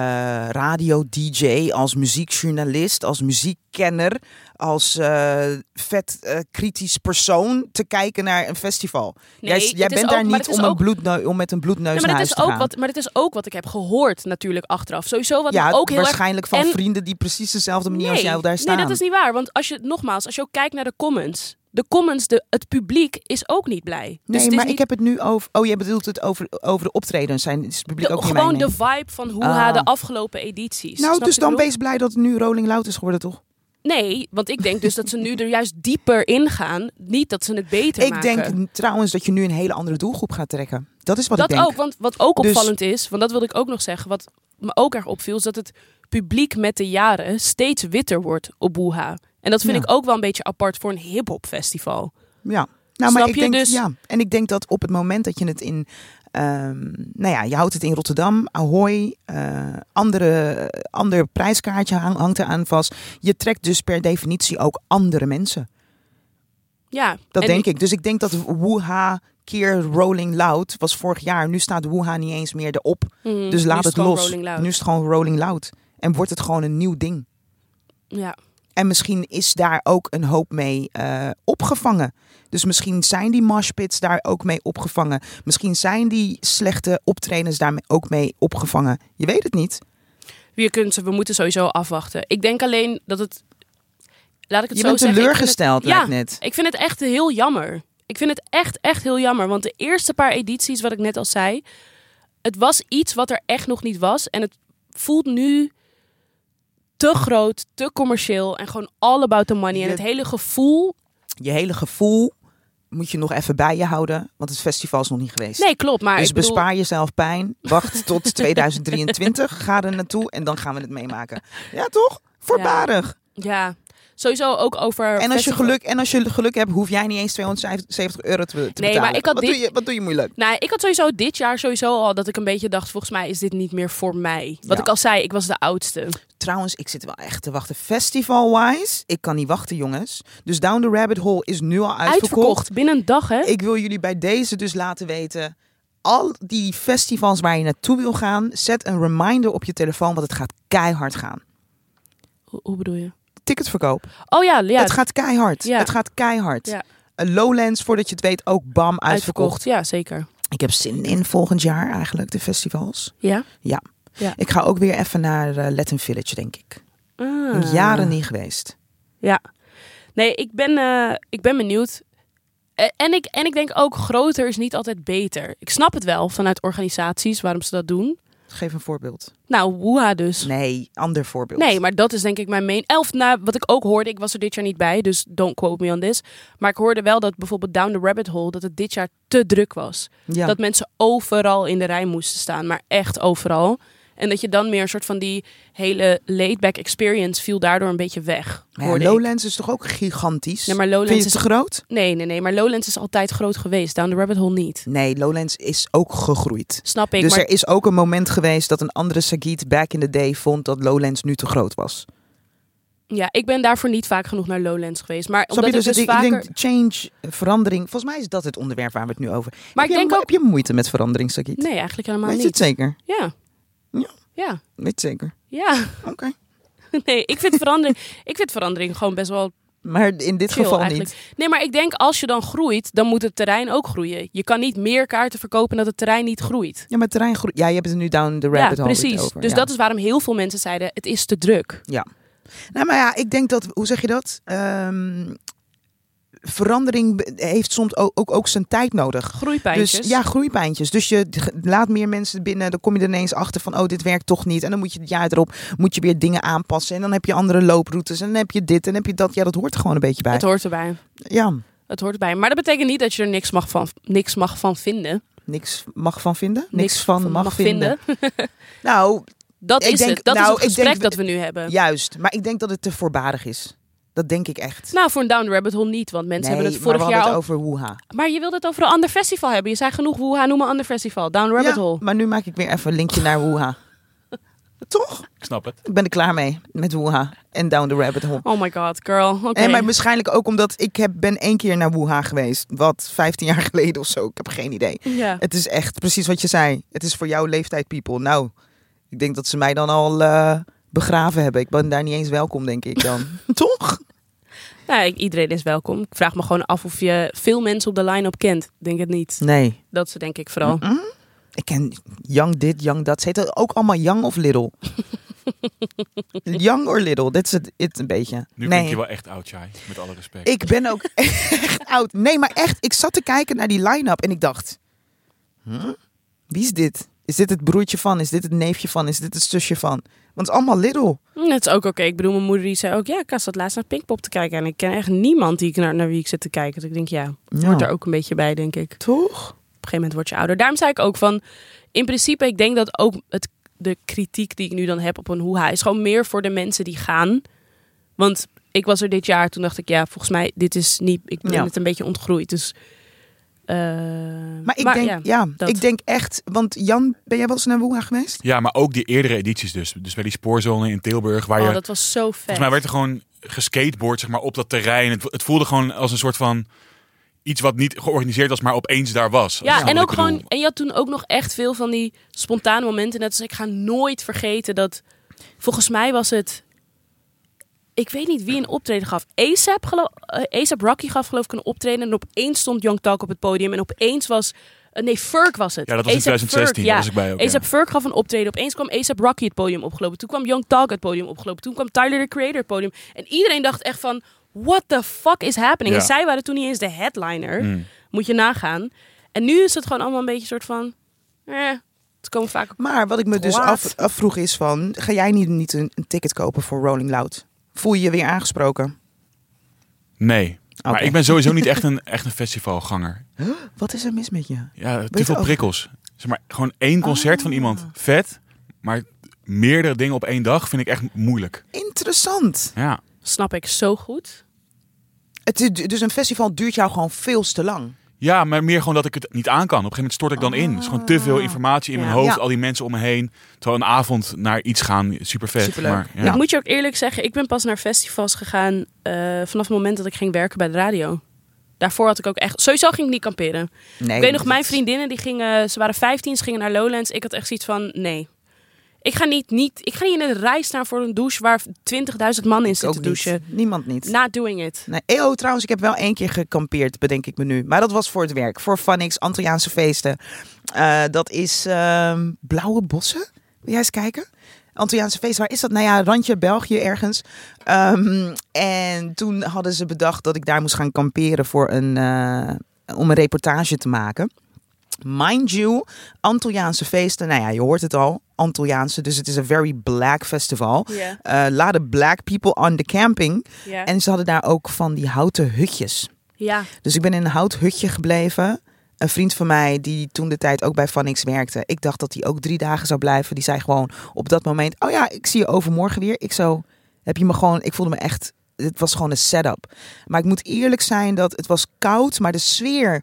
radio-dj, als muziekjournalist, als muziekkenner, als eh, vet eh, kritisch persoon te kijken naar een festival. Nee, jij het jij bent ook- daar niet het om, een ook- bloedneu- om met een bloedneus naar maar, huis dit is te ook gaan. wat, maar dit is ook wat ik heb gehoord natuurlijk achteraf. Sowieso wat ja, ook heel erg... waarschijnlijk van en- vrienden die precies dezelfde manier als jou daar staan. Nee, dat is niet waar. Want als je, nogmaals, als je ook kijkt naar de comments. De comments, de, het publiek is ook niet blij. Dus Nee, het is maar niet ik heb het nu over. Oh, jij bedoelt het over, over de optredens. Zijn is het publiek de- ook niet gewoon de vibe van hoe ha Ah. de afgelopen edities. Nou, dus dan wees blij dat het nu Rolling Loud is geworden, toch? Nee, want ik denk dus dat ze nu er juist dieper in gaan. Niet dat ze het beter Ik maken. denk trouwens dat je nu een hele andere doelgroep gaat trekken. Dat is wat dat ik denk. ook, want wat ook Dus- opvallend is, want dat wilde ik ook nog zeggen, wat me ook erg opviel, is dat het publiek met de jaren steeds witter wordt op Boeha. En dat vind Ja. ik ook wel een beetje apart voor een hip-hop festival. Ja. Nou, Snap maar ik je? denk, Dus- ja. En ik denk dat op het moment dat je het in, ehm, nou ja, je houdt het in Rotterdam, Ahoy, eh, andere, ander prijskaartje hang- hangt eraan vast. Je trekt dus per definitie ook andere mensen. Ja, Dat en denk ik. Dus ik denk dat Woeha keer Rolling Loud was vorig jaar. Nu staat Woeha niet eens meer erop. Mhm, Dus laat het gewoon los. Nu is het gewoon Rolling Loud. En wordt het gewoon een nieuw ding. Ja. En misschien is daar ook een hoop mee eh, opgevangen. Dus misschien zijn die moshpits daar ook mee opgevangen. Misschien zijn die slechte optredens daar ook mee opgevangen. Je weet het niet. Je kunt ze, we moeten sowieso afwachten. Ik denk alleen dat het. Laat ik het Je zo bent zeggen. teleurgesteld, het- ja, lijkt net. Ik vind het echt heel jammer. Ik vind het echt, echt heel jammer. Want de eerste paar edities, wat ik net al zei, het was iets wat er echt nog niet was. En het voelt nu te groot, te commercieel en gewoon all about the money. En het hele gevoel. Je hele gevoel moet je nog even bij je houden. Want het festival is nog niet geweest. Nee, klopt. Maar dus bedoel, bespaar jezelf pijn. Wacht *laughs* tot 2023. Ga er naartoe en dan gaan we het meemaken. Ja, toch? Voorbarig. ja, sowieso ook over. En als, je geluk, en als je geluk hebt, hoef jij niet eens 270 euro te, te Nee, betalen. maar ik had wat, dit- doe je, wat doe je moeilijk? Nou, ik had sowieso dit jaar sowieso al dat ik een beetje dacht, volgens mij is dit niet meer voor mij. Wat Ja. ik al zei, ik was de oudste. Trouwens, ik zit wel echt te wachten. Festival-wise, ik kan niet wachten, jongens. Dus Down the Rabbit Hole is nu al uitverkocht. Uitverkocht, binnen een dag hè. Ik wil jullie bij deze dus laten weten. Al die festivals waar je naartoe wil gaan, zet een reminder op je telefoon, want het gaat keihard gaan. Hoe, hoe bedoel je? Ticketverkoop. Oh ja, ja het gaat keihard. Ja. Het gaat keihard. Ja. Een Lowlands, voordat je het weet, ook bam, uitverkocht. uitverkocht. Ja, zeker. Ik heb zin in volgend jaar eigenlijk, de festivals. Ja? Ja. Ja. Ik ga ook weer even naar Latin Village, denk ik. Ah. Jaren niet geweest. Ja. Nee, ik ben, eh, ik ben benieuwd. Eh, En ik, en ik denk ook, groter is niet altijd beter. Ik snap het wel vanuit organisaties waarom ze dat doen. Geef een voorbeeld. Nou, Woeha dus. Nee, ander voorbeeld. Nee, maar dat is denk ik mijn main. Elf, nou, wat ik ook hoorde, ik was er dit jaar niet bij, dus don't quote me on this. Maar ik hoorde wel dat bijvoorbeeld Down the Rabbit Hole, dat het dit jaar te druk was. Ja. Dat mensen overal in de rij moesten staan, maar echt overal. En dat je dan meer een soort van die hele laid-back experience viel daardoor een beetje weg. Maar ja, ik. Lowlands is toch ook gigantisch? Nee, maar Lowlands Vind je het is te groot? Nee, nee, nee. Maar Lowlands is altijd groot geweest. Down the Rabbit Hole niet. Nee, Lowlands is ook gegroeid. Snap ik. dus maar er is ook een moment geweest dat een andere Sagit back in the day vond dat Lowlands nu te groot was. ja, ik ben daarvoor niet vaak genoeg naar Lowlands geweest. Maar omdat je? ik Dus dus ik, vaker... ik denk change, eh, verandering. Volgens mij is dat het onderwerp waar we het nu over Maar heb ik je, denk ook... Heb je moeite met verandering, Sagit? Nee, eigenlijk helemaal Weet je niet. het zeker? Ja. Ja. Ja. Weet zeker. Ja. Oké. *laughs* Nee, ik vind verandering, ik vind verandering gewoon best wel Maar in dit geval eigenlijk. niet. Nee, maar ik denk als je dan groeit, dan moet het terrein ook groeien. Je kan niet meer kaarten verkopen dat het terrein niet groeit. Ja, maar terrein groeit. Ja, je hebt het nu down the rabbit ja, hole precies. over. Dus ja. dat is waarom heel veel mensen zeiden: het is te druk. Nou, maar ja, ik denk dat, hoe zeg je dat? Ehm, verandering heeft soms ook, ook, ook zijn tijd nodig. Groeipijntjes. Dus ja, groeipijntjes. Dus je laat meer mensen binnen, dan kom je er ineens achter van, oh, dit werkt toch niet. En dan moet je het jaar erop, moet je weer dingen aanpassen. En dan heb je andere looproutes en dan heb je dit en dan heb je dat. Ja, dat hoort er gewoon een beetje bij. Het hoort erbij. Ja, Het hoort erbij. Maar dat betekent niet dat je er niks mag van, niks mag van vinden. niks mag van vinden. Niks, van mag, vinden. vinden. *laughs* Nou, Dat Ik is denk- het. Dat nou, is ik het gesprek denk- dat we nu hebben. juist. Maar ik denk dat het te voorbarig is. Dat denk ik echt. Nou, voor een Down the Rabbit Hole niet. Want mensen hebben het maar we vorig hadden jaar het al... over woeha. Maar je wilde het over een ander festival hebben. Je zei genoeg woeha, noem een ander festival. Down the Rabbit Ja, Hole. maar nu maak ik weer even een linkje naar woeha. *laughs* Toch? Ik snap het. Ik ben er klaar mee met woeha en down the rabbit hole. Oh my god, girl. Oké. En maar waarschijnlijk ook omdat ik heb, ben één keer naar woeha geweest. Wat, 15 jaar *laughs* geleden of zo. Ik heb geen idee. Ja. Het is echt precies wat je zei. Het is voor jouw leeftijd, people. Nou, ik denk dat ze mij dan al eh, begraven hebben. Ik ben daar niet eens welkom, denk ik dan. *laughs* Toch? Nou, iedereen is welkom. Ik vraag me gewoon af of je veel mensen op de line-up kent. Ik Denk het niet. Nee. Dat ze denk ik vooral. Ik ken Young dit, Young dat. Ze heten ook allemaal Young of Little. young or Little, dat is het, het een beetje. Nu nee. je wel echt oud, Chai. Met alle respect. Ik ben ook *laughs* echt oud. Nee, maar echt, ik zat te kijken naar die line-up en ik dacht... Huh? Wie is dit? Is dit het broertje van? Is dit het neefje van? Is dit het zusje van? Want het is allemaal Little. Hm, Het is ook oké. Ik bedoel, mijn moeder die zei ook... Ja, ik zat laatst naar Pinkpop te kijken. En ik ken echt niemand die ik naar, naar wie ik zit te kijken. Dus ik denk, ja, Ja. hoort er ook een beetje bij, denk ik. Toch? Op een gegeven moment word je ouder. Daarom zei ik ook van... In principe, ik denk dat ook het, de kritiek die ik nu dan heb op een hoeha... is gewoon meer voor de mensen die gaan. Want ik was er dit jaar. Toen dacht ik, ja, volgens mij, dit is niet... Ik ben Ja. het een beetje ontgroeid. Dus... eh, Maar ik denk, ja, ik denk echt... Want Jan, ben jij wel eens naar Woeha geweest? Ja, maar ook die eerdere edities dus. Dus bij die spoorzone in Tilburg, waar je... Oh, dat was zo vet. Volgens mij werd er gewoon geskateboard zeg maar, op dat terrein. Het, het voelde gewoon als een soort van... Iets wat niet georganiseerd was, maar opeens daar was. Ja, en ook gewoon. En je had toen ook nog echt veel van die spontane momenten. Net als ik ga nooit vergeten dat. Volgens mij was het. Ik weet niet wie een optreden gaf. ASAP, gelo- eh, ASAP Rocky gaf geloof ik een optreden. En opeens stond Young Talk op het podium. En opeens was. eh, nee, Ferg was het. Ja, dat was in A$AP 2016. Ferg, Daar ja. was ik bij ook. ja. ASAP Ferg gaf een optreden. Opeens kwam ASAP Rocky het podium opgelopen. Toen kwam Young Talk het podium opgelopen. Toen kwam Tyler the Creator het podium. En iedereen dacht echt van... What the fuck is happening? Ja. En zij waren toen niet eens de headliner. Mm. Moet je nagaan. En nu is het gewoon allemaal een beetje een soort van... Eh, het komen vaak... Maar wat ik me dus af, afvroeg is van... Ga jij niet, niet een, een ticket kopen voor Rolling Loud? Voel je je weer aangesproken? Nee. Maar ik ben sowieso niet echt *laughs* een, echt een festivalganger. Wat is er mis met je? Ja, te veel prikkels. Zeg maar, gewoon één concert van Ah. iemand, vet. Maar meerdere dingen op één dag vind ik echt moeilijk. Interessant. Ja. Snap ik zo goed. Het, is- dus een festival duurt jou gewoon veel te lang. Ja, maar meer gewoon dat ik het niet aan kan. Op een gegeven moment stort ik dan in. Het is gewoon te veel informatie in Ja. mijn hoofd. Ja. Al die mensen om me heen. Terwijl een avond naar iets gaan, super vet. Superleuk. Maar, ja. Ik moet je ook eerlijk zeggen, ik ben pas naar festivals gegaan eh, vanaf het moment dat ik ging werken bij de radio. Daarvoor had ik ook echt... Sowieso ging ik niet kamperen. Nee, ik weet nog, mijn vriendinnen, die gingen, ze waren 15, ze gingen naar Lowlands. Ik had echt zoiets van, nee. Ik ga niet, niet, ik ga niet in een rij staan voor een douche waar 20.000 man in zitten ook douchen. niet. Niemand niet. Not doing it. Nee, EO trouwens, ik heb wel één keer gekampeerd, bedenk ik me nu. Maar dat was voor het werk, voor Funix, Antilliaanse feesten. Eh, dat is ehm, Blauwe Bossen. Wil jij eens kijken? Antilliaanse feesten, waar is dat? Nou ja, randje België ergens. Ehm, en toen hadden ze bedacht dat ik daar moest gaan kamperen voor een, eh, om een reportage te maken. Mind you, Antilliaanse feesten, nou ja, je hoort het al, Antilliaanse, dus het is een very black festival. Eh laden black people on the camping. En ze hadden daar ook van die houten hutjes. ja. Dus ik ben in een hout hutje gebleven. Een vriend van mij, die toen de tijd ook bij Vanix werkte. Ik dacht dat hij ook drie dagen zou blijven. Die zei gewoon op dat moment... Oh ja, ik zie je overmorgen weer. Ik zo... Heb je me gewoon... Ik voelde me echt... Het was gewoon een setup. Maar ik moet eerlijk zijn dat het was koud. Maar de sfeer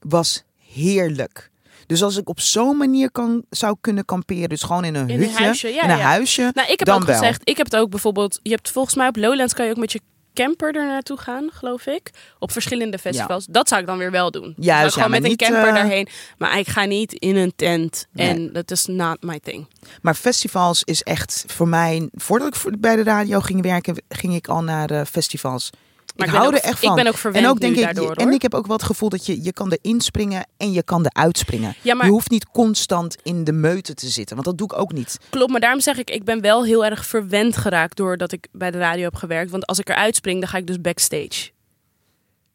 was heerlijk. Dus als ik op zo'n manier kan, zou kunnen kamperen. Dus gewoon in een In een hutje. huisje, ja, in een ja. huisje. Nou, ik heb Dan ook wel. gezegd, ik heb het ook bijvoorbeeld, je hebt volgens mij op Lowlands kan je ook met je camper er naartoe gaan, geloof ik. Op verschillende festivals. Dat zou ik dan weer wel doen. Juist, ja, gewoon met een camper eh, daarheen. Maar ik ga niet in een tent. Nee. En dat is not my thing. Maar festivals is echt voor mij. Voordat ik bij de radio ging werken, ging ik al naar eh, festivals. Maar ik hou ook- er echt ik van. ben ook verwend en ook denk ik, daardoor, en hoor. ik heb ook wel het gevoel dat je, je kan erin springen en je kan eruit springen. Ja, maar Je hoeft niet constant in de meute te zitten, want dat doe ik ook niet. klopt. Maar daarom zeg ik, ik ben wel heel erg verwend geraakt doordat ik bij de radio heb gewerkt. Want als ik eruit spring, dan ga ik dus backstage.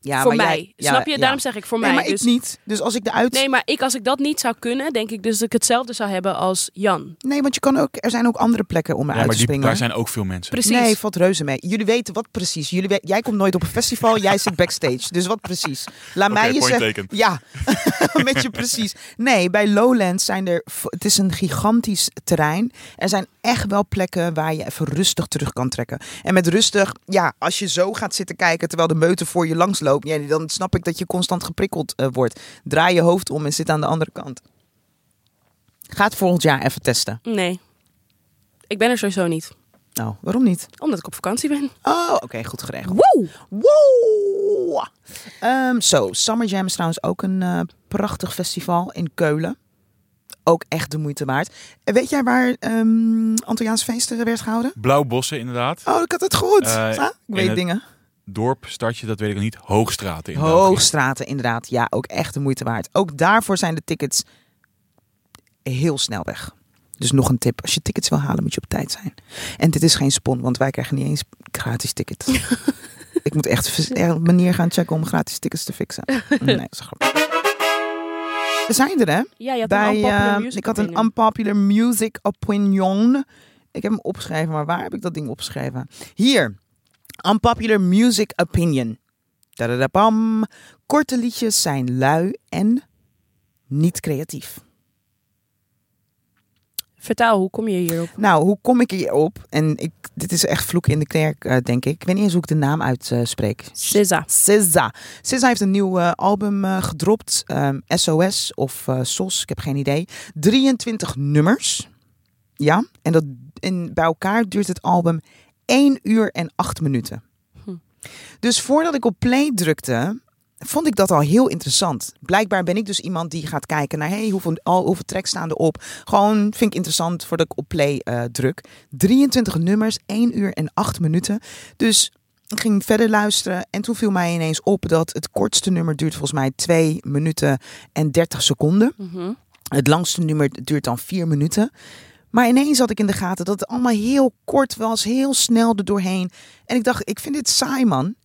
Ja, voor maar mij. jij- ja, Snap je? ja. Daarom zeg ik voor nee, mij. maar dus, ik niet. Dus als ik eruit. Nee, maar ik, als ik dat niet zou kunnen, denk ik dus dat ik hetzelfde zou hebben als Jan. Nee, want je kan ook. Er zijn ook andere plekken om Ja, eruit maar te die, springen. daar zijn ook veel mensen. Precies. Nee, valt reuze mee. Jullie weten wat precies. Jullie jij komt nooit op een festival, jij zit backstage. Dus wat precies? Laat mij je zeggen. Ja, *laughs* met je precies. Nee, bij Lowlands zijn er. Het is een gigantisch terrein. Er zijn echt wel plekken waar je even rustig terug kan trekken. En met rustig, ja, als je zo gaat zitten kijken terwijl de meute voor je langs loopt, ja, dan snap ik dat je constant geprikkeld eh, wordt. Draai je hoofd om en zit aan de andere kant. Ga het volgend jaar even testen. Nee. Ik ben er sowieso niet. Nou, waarom niet? Omdat ik op vakantie ben. Oh, oké, goed geregeld. Wow! Wow! Ehm, Zo, Summer Jam is trouwens ook een eh, prachtig festival in Keulen. Ook echt de moeite waard. En weet jij waar ehm Antilliaans feesten werd gehouden? Blauwbossen inderdaad. Oh, ik had het goed. Eh, ik weet het- dingen. Dorp, startje, dat weet ik nog niet. Hoogstraten in. Hoogstraten, inderdaad. Ja, ook echt de moeite waard. Ook daarvoor zijn de tickets heel snel weg. Dus nog een tip. Als je tickets wil halen, moet je op tijd zijn. En dit is geen spon, want wij krijgen niet eens gratis tickets. *laughs* ik moet echt een manier gaan checken om gratis tickets te fixen. *laughs* Nee, dat is. We zijn er, hè? Ja, je had Bij, een unpopular eh, music ik had een unpopular music opinion. Ik heb hem opgeschreven, maar waar heb ik dat ding opgeschreven? Hier. Unpopular music opinion. Tadadapam. Korte liedjes zijn lui en niet creatief. Vertel, hoe kom je hierop? Nou, hoe kom ik hierop? En ik, dit is echt vloek in de kerk, eh, denk ik. Ik weet niet eens hoe ik de naam uitspreek. SZA. SZA. SZA heeft een nieuw eh, album eh, gedropt. ehm, SOS of eh, SOS, ik heb geen idee. 23 nummers. Ja, en, dat, en bij elkaar duurt het album 1 uur en 8 minuten. Hm. Dus voordat ik op play drukte, vond ik dat al heel interessant. Blijkbaar ben ik dus iemand die gaat kijken naar hey, hoeveel, al, hoeveel tracks staan erop. Gewoon vind ik interessant voordat ik op play eh, druk. 23 nummers, 1 uur en 8 minuten. Dus ik ging verder luisteren en toen viel mij ineens op dat het kortste nummer duurt volgens mij 2 minuten en 30 seconden. Mhm. Het langste nummer duurt dan 4 minuten. Maar ineens had ik in de gaten dat het allemaal heel kort was, heel snel er doorheen. En ik dacht, ik vind dit saai man.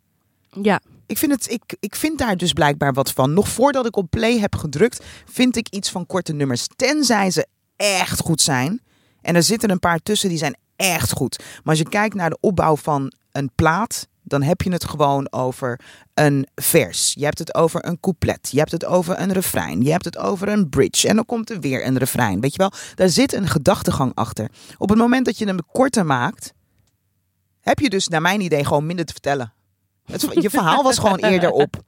Ja. Ik vind, het, ik, ik vind daar dus blijkbaar wat van. Nog voordat ik op play heb gedrukt, vind ik iets van korte nummers. Tenzij ze echt goed zijn. En er zitten een paar tussen die zijn echt goed. Maar als je kijkt naar de opbouw van een plaat, dan heb je het gewoon over een vers. Je hebt het over een couplet. Je hebt het over een refrein. Je hebt het over een bridge. En dan komt er weer een refrein. Weet je wel, daar zit een gedachtegang achter. Op het moment dat je hem korter maakt, heb je dus naar mijn idee gewoon minder te vertellen. Het, je verhaal was gewoon eerder op.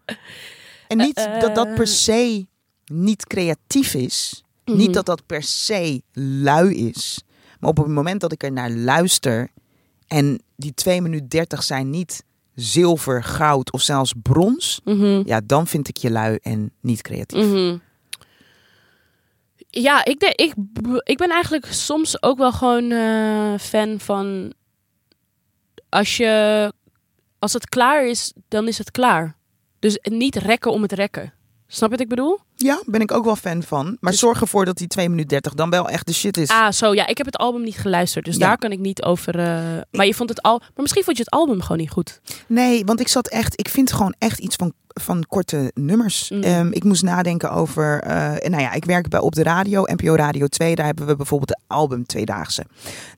En niet dat dat per se niet creatief is. Niet Mhm. dat dat per se lui is. Maar op het moment dat ik er naar luister en die 2 minuten 30 zijn niet zilver, goud of zelfs brons, Mhm. ja, dan vind ik je lui en niet creatief. Mhm. Ja, ik, denk, ik, ik ben eigenlijk soms ook wel gewoon eh, fan van. Als, je, als het klaar is, dan is het klaar. Dus niet rekken om het rekken. Snap je wat ik bedoel? Ja, ben ik ook wel fan van. Maar Dus- zorg ervoor dat die 2 minuten 30 dan wel echt de shit is. Ah, zo ja. Ik heb het album niet geluisterd, dus Ja. daar kan ik niet over. eh, maar je vond het al. Maar misschien vond je het album gewoon niet goed. Nee, want ik zat echt, ik vind gewoon echt iets van, van korte nummers. Mm. Ehm, ik moest nadenken over, eh, nou ja, ik werk bij op de radio, NPO Radio 2. Daar hebben we bijvoorbeeld de album Tweedaagse.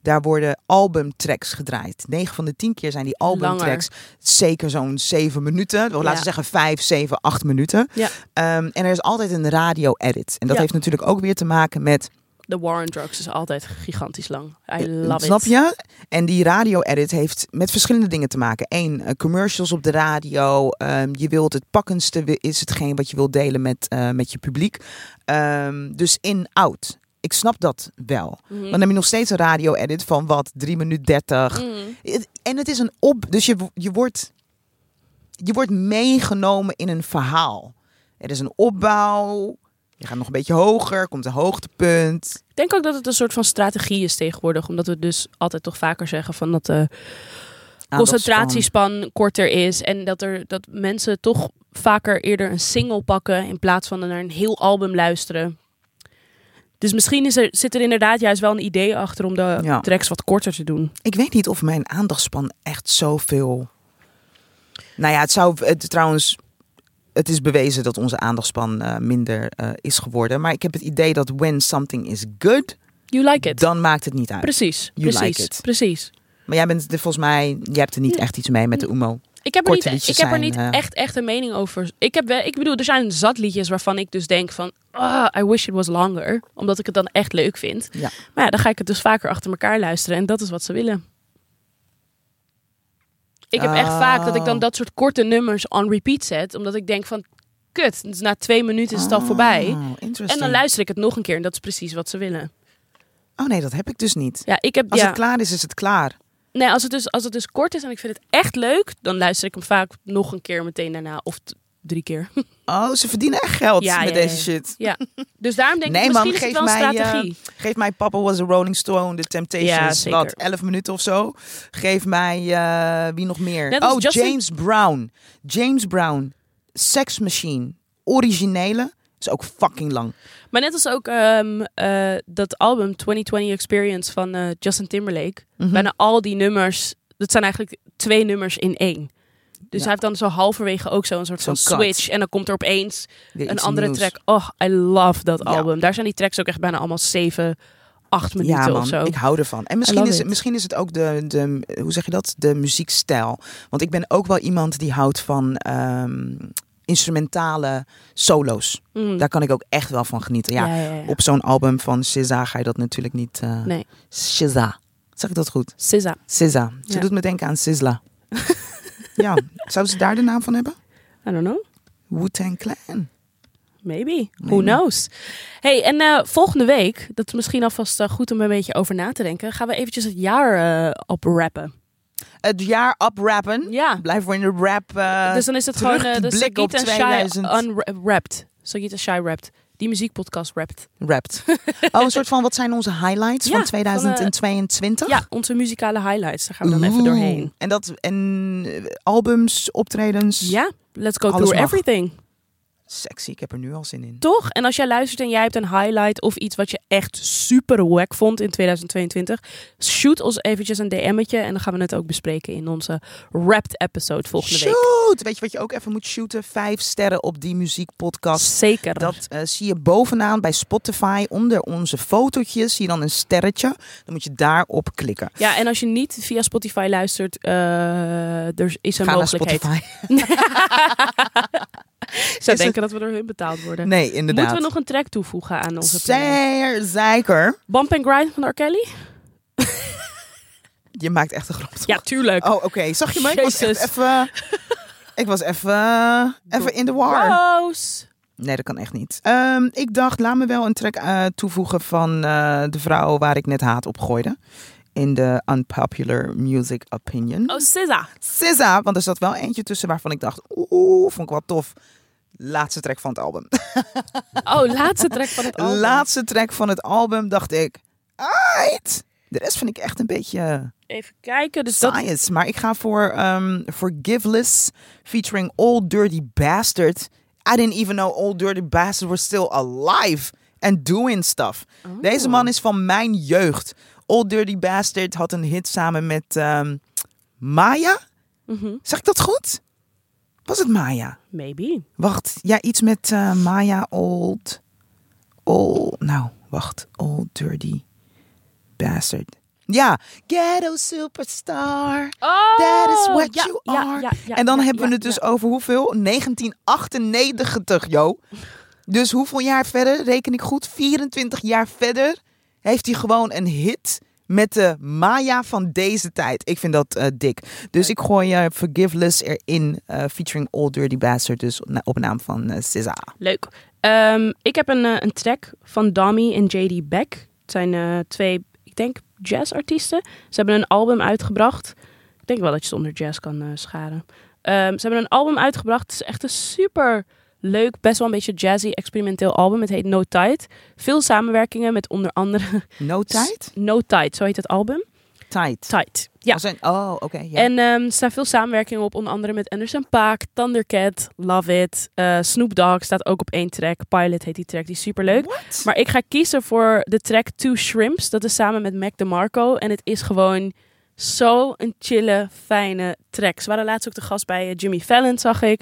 Daar worden albumtracks gedraaid. 9 van de 10 keer zijn die albumtracks zeker zo'n 7 minuten. Laten Ja. we zeggen 5, 7, 8 minuten. Ja. Ehm, en er is altijd een radio-edit. En dat Ja. heeft natuurlijk ook weer te maken met The War on Drugs is altijd gigantisch lang. I love Snap it. je? En die radio-edit heeft met verschillende dingen te maken. Eén, eh, commercials op de radio. Ehm, je wilt het pakkendste, is hetgeen wat je wilt delen met, eh, met je publiek. Ehm, dus in-out. Ik snap dat wel. Mhm. Dan heb je nog steeds een radio-edit van wat? 3 minuten 30. Mhm. Het- En het is een op. Dus je, je wordt je wordt meegenomen in een verhaal. Er is een opbouw. Je gaat nog een beetje hoger, komt een hoogtepunt. Ik denk ook dat het een soort van strategie is tegenwoordig. Omdat we dus altijd toch vaker zeggen van dat de concentratiespan korter is. En dat, er, dat mensen toch vaker eerder een single pakken in plaats van naar een heel album luisteren. Dus misschien is er, zit er inderdaad juist wel een idee achter om de Ja. tracks wat korter te doen. Ik weet niet of mijn aandachtspan echt zoveel. Nou ja, het zou het, trouwens. Het is bewezen dat onze aandachtspan eh, minder eh, is geworden. Maar ik heb het idee dat when something is good, You like it. dan maakt het niet uit. Precies, You precies, like it. precies. Maar jij bent er volgens mij, jij hebt er niet echt iets mee met de UMO. Ik heb er Korte niet, liedjes ik heb er niet eh, echt, echt een mening over. Ik, heb ik bedoel, er zijn zat liedjes waarvan ik dus denk van... ah, I wish it was longer. Omdat ik het dan echt leuk vind. Ja. Maar ja, dan ga ik het dus vaker achter elkaar luisteren. En dat is wat ze willen. Ik heb echt Oh. vaak dat ik dan dat soort korte nummers on repeat zet. Omdat ik denk van, kut, dus na twee minuten is het al voorbij. Oh, En dan luister ik het nog een keer. En dat is precies wat ze willen. Oh nee, dat heb ik dus niet. Ja, ik heb... Als ja, het klaar is, is het klaar. Nee, als het, dus, als het dus kort is en ik vind het echt leuk... dan luister ik hem vaak nog een keer meteen daarna. Of drie keer. Oh, ze verdienen echt geld Ja, met ja, deze ja. shit. Ja, dus daarom denk Nee, ik, man, misschien is geef het wel mij, eh, strategie. Geef mij Papa was a Rolling Stone, The Temptations, Ja, wat, 11 minuten of zo. Geef mij, eh, wie nog meer? Net oh, Justin- James Brown. James Brown, Sex Machine, originele, is ook fucking lang. Maar net als ook ehm, eh, dat album 2020 Experience van eh, Justin Timberlake. Mhm. Bijna al die nummers, dat zijn eigenlijk twee nummers in één. Dus hij heeft dan zo halverwege ook zo'n soort van cut. switch. En dan komt er opeens Weer een andere nieuws. track. Oh, I love dat album. Daar zijn die tracks ook echt bijna allemaal zeven, acht minuten Ja, man, of zo. ik hou ervan. En misschien is, het, misschien is het ook de, de, hoe zeg je dat, de muziekstijl. Want ik ben ook wel iemand die houdt van ehm, instrumentale solo's. Mm. Daar kan ik ook echt wel van genieten. Ja, ja, ja, ja. op zo'n album van SZA ga je dat natuurlijk niet... eh Nee, SZA. Zeg ik dat goed? SZA. SZA. Ze doet me denken aan Sizzla. Ja, zou ze daar de naam van hebben? I don't know. Wu-Tang Clan. Maybe. Who Maybe. knows? Hey, en eh, volgende week, dat is misschien alvast eh, goed om een beetje over na te denken, gaan we eventjes het jaar eh oprappen. Het jaar uprappen. Ja. Blijf voor in de rap. dus dan is het gewoon de 2000. Shy unwrapped. En Shy Wrapped. Die muziekpodcast rapt. rapt. Oh, een soort van, wat zijn onze highlights Ja, van van, 2022? Ja, onze muzikale highlights. Daar gaan we dan even doorheen. En, dat, en eh, albums, optredens. Ja, let's go Alles through mag. everything. Sexy, ik heb er nu al zin in. Toch? En als jij luistert en jij hebt een highlight of iets wat je echt super wack vond in 2022, shoot ons eventjes een DM'tje en dan gaan we het ook bespreken in onze Wrapped episode volgende week. Shoot! Weet je wat je ook even moet shooten? Vijf sterren op die muziekpodcast. Zeker. Dat eh, zie je bovenaan bij Spotify. Onder onze fotootjes zie je dan een sterretje. Dan moet je daarop klikken. Ja, en als je niet via Spotify luistert, eh, er is een Ga naar mogelijkheid. Spotify. *laughs* *laughs* *laughs* Zou Is denken dat we door hun betaald worden. Nee, inderdaad. Moeten we nog een track toevoegen aan onze playlist? Zeer zeker. Bump and Grind van R. Kelly? Je maakt echt een grap. toch? Ja, tuurlijk. Oh, oké. Zag je me? Ik was even... Ik was even, even in de war. Gross. Nee, dat kan echt niet. Ehm, ik dacht, laat me wel een track eh, toevoegen van eh, de vrouw waar ik net haat op gooide. In de unpopular music opinion. Oh, SZA. SZA, want er zat wel eentje tussen waarvan ik dacht, oeh, vond ik wel tof. Laatste track van het album. *laughs* Oh, laatste track van het album. Laatste track van het album dacht ik, aight. De rest vind ik echt een beetje Even kijken. Dus dat, science. Maar ik ga voor ehm Forgiveless featuring Old Dirty Bastard. I didn't even know Old Dirty Bastard was still alive and doing stuff. Oh. Deze man is van mijn jeugd. Old Dirty Bastard had een hit samen met ehm, Maya. Mhm. Zeg ik dat goed? Was het Maya? Maybe. Wacht, ja, iets met eh, Maya Old. Old. Nou, wacht. Old Dirty Bastard. Ja, Ghetto Superstar. Oh, That is what ja, you are. ja, ja, en dan hebben we het dus over hoeveel? 1998, yo. Dus hoeveel jaar verder, reken ik goed? 24 jaar verder heeft hij gewoon een hit met de Maya van deze tijd. Ik vind dat eh, dik. Dus ik gooi uh, Forgiveless erin, eh, featuring Old Dirty Bastard, dus op naam van SZA. Leuk. Ehm, ik heb een, een track van Dami en JD Beck. Het zijn twee, ik denk, jazzartiesten. Ze hebben een album uitgebracht. Ik denk wel dat je ze onder jazz kan scharen. Ehm, ze hebben een album uitgebracht. Het is echt een super leuk, best wel een beetje jazzy, experimenteel album. Het heet No Tide. Veel samenwerkingen met onder andere *laughs* No tijd? No Tide, zo heet het album. Tijd. Tide. Ja. Een- oh, oké. En ehm, er staan veel samenwerkingen op, onder andere met Anderson Paak, Thundercat, Love It. eh, Snoop Dogg staat ook op één track. Pilot heet die track, die is super leuk. What? Maar ik ga kiezen voor de track Two Shrimps. Dat is samen met Mac DeMarco. En het is gewoon zo een chille, fijne track. Ze waren laatst ook de gast bij eh, Jimmy Fallon, zag ik.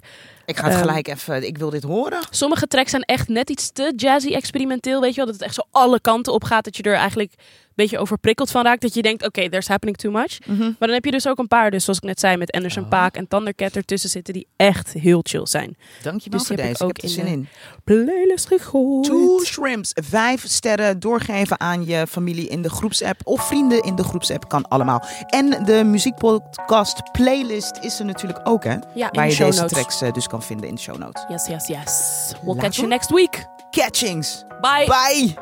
Ik ga het Ehm, gelijk even... Ik wil dit horen. Sommige tracks zijn echt net iets te jazzy experimenteel, weet je wel. Dat het echt zo alle kanten op gaat. Dat je er eigenlijk een beetje overprikkeld van raakt. Dat je denkt, oké, there's happening too much. Mhm. Maar dan heb je dus ook een paar, dus zoals ik net zei, met Anderson Oh. Paak en Thundercat ertussen zitten. Die echt heel chill zijn. Dankjewel Dus voor deze. ik Ik, ook heb er in zin in. Playlist gegooid. Two Shrimps. Vijf sterren doorgeven aan je familie in de groepsapp. Of vrienden in de groepsapp. Kan allemaal. En de muziekpodcast playlist is er natuurlijk ook, hè? Ja, Waar je deze notes. tracks eh, dus kan vinden in de show notes. Yes, yes, yes. We'll Laten catch you next week. Catchings. Bye. Bye.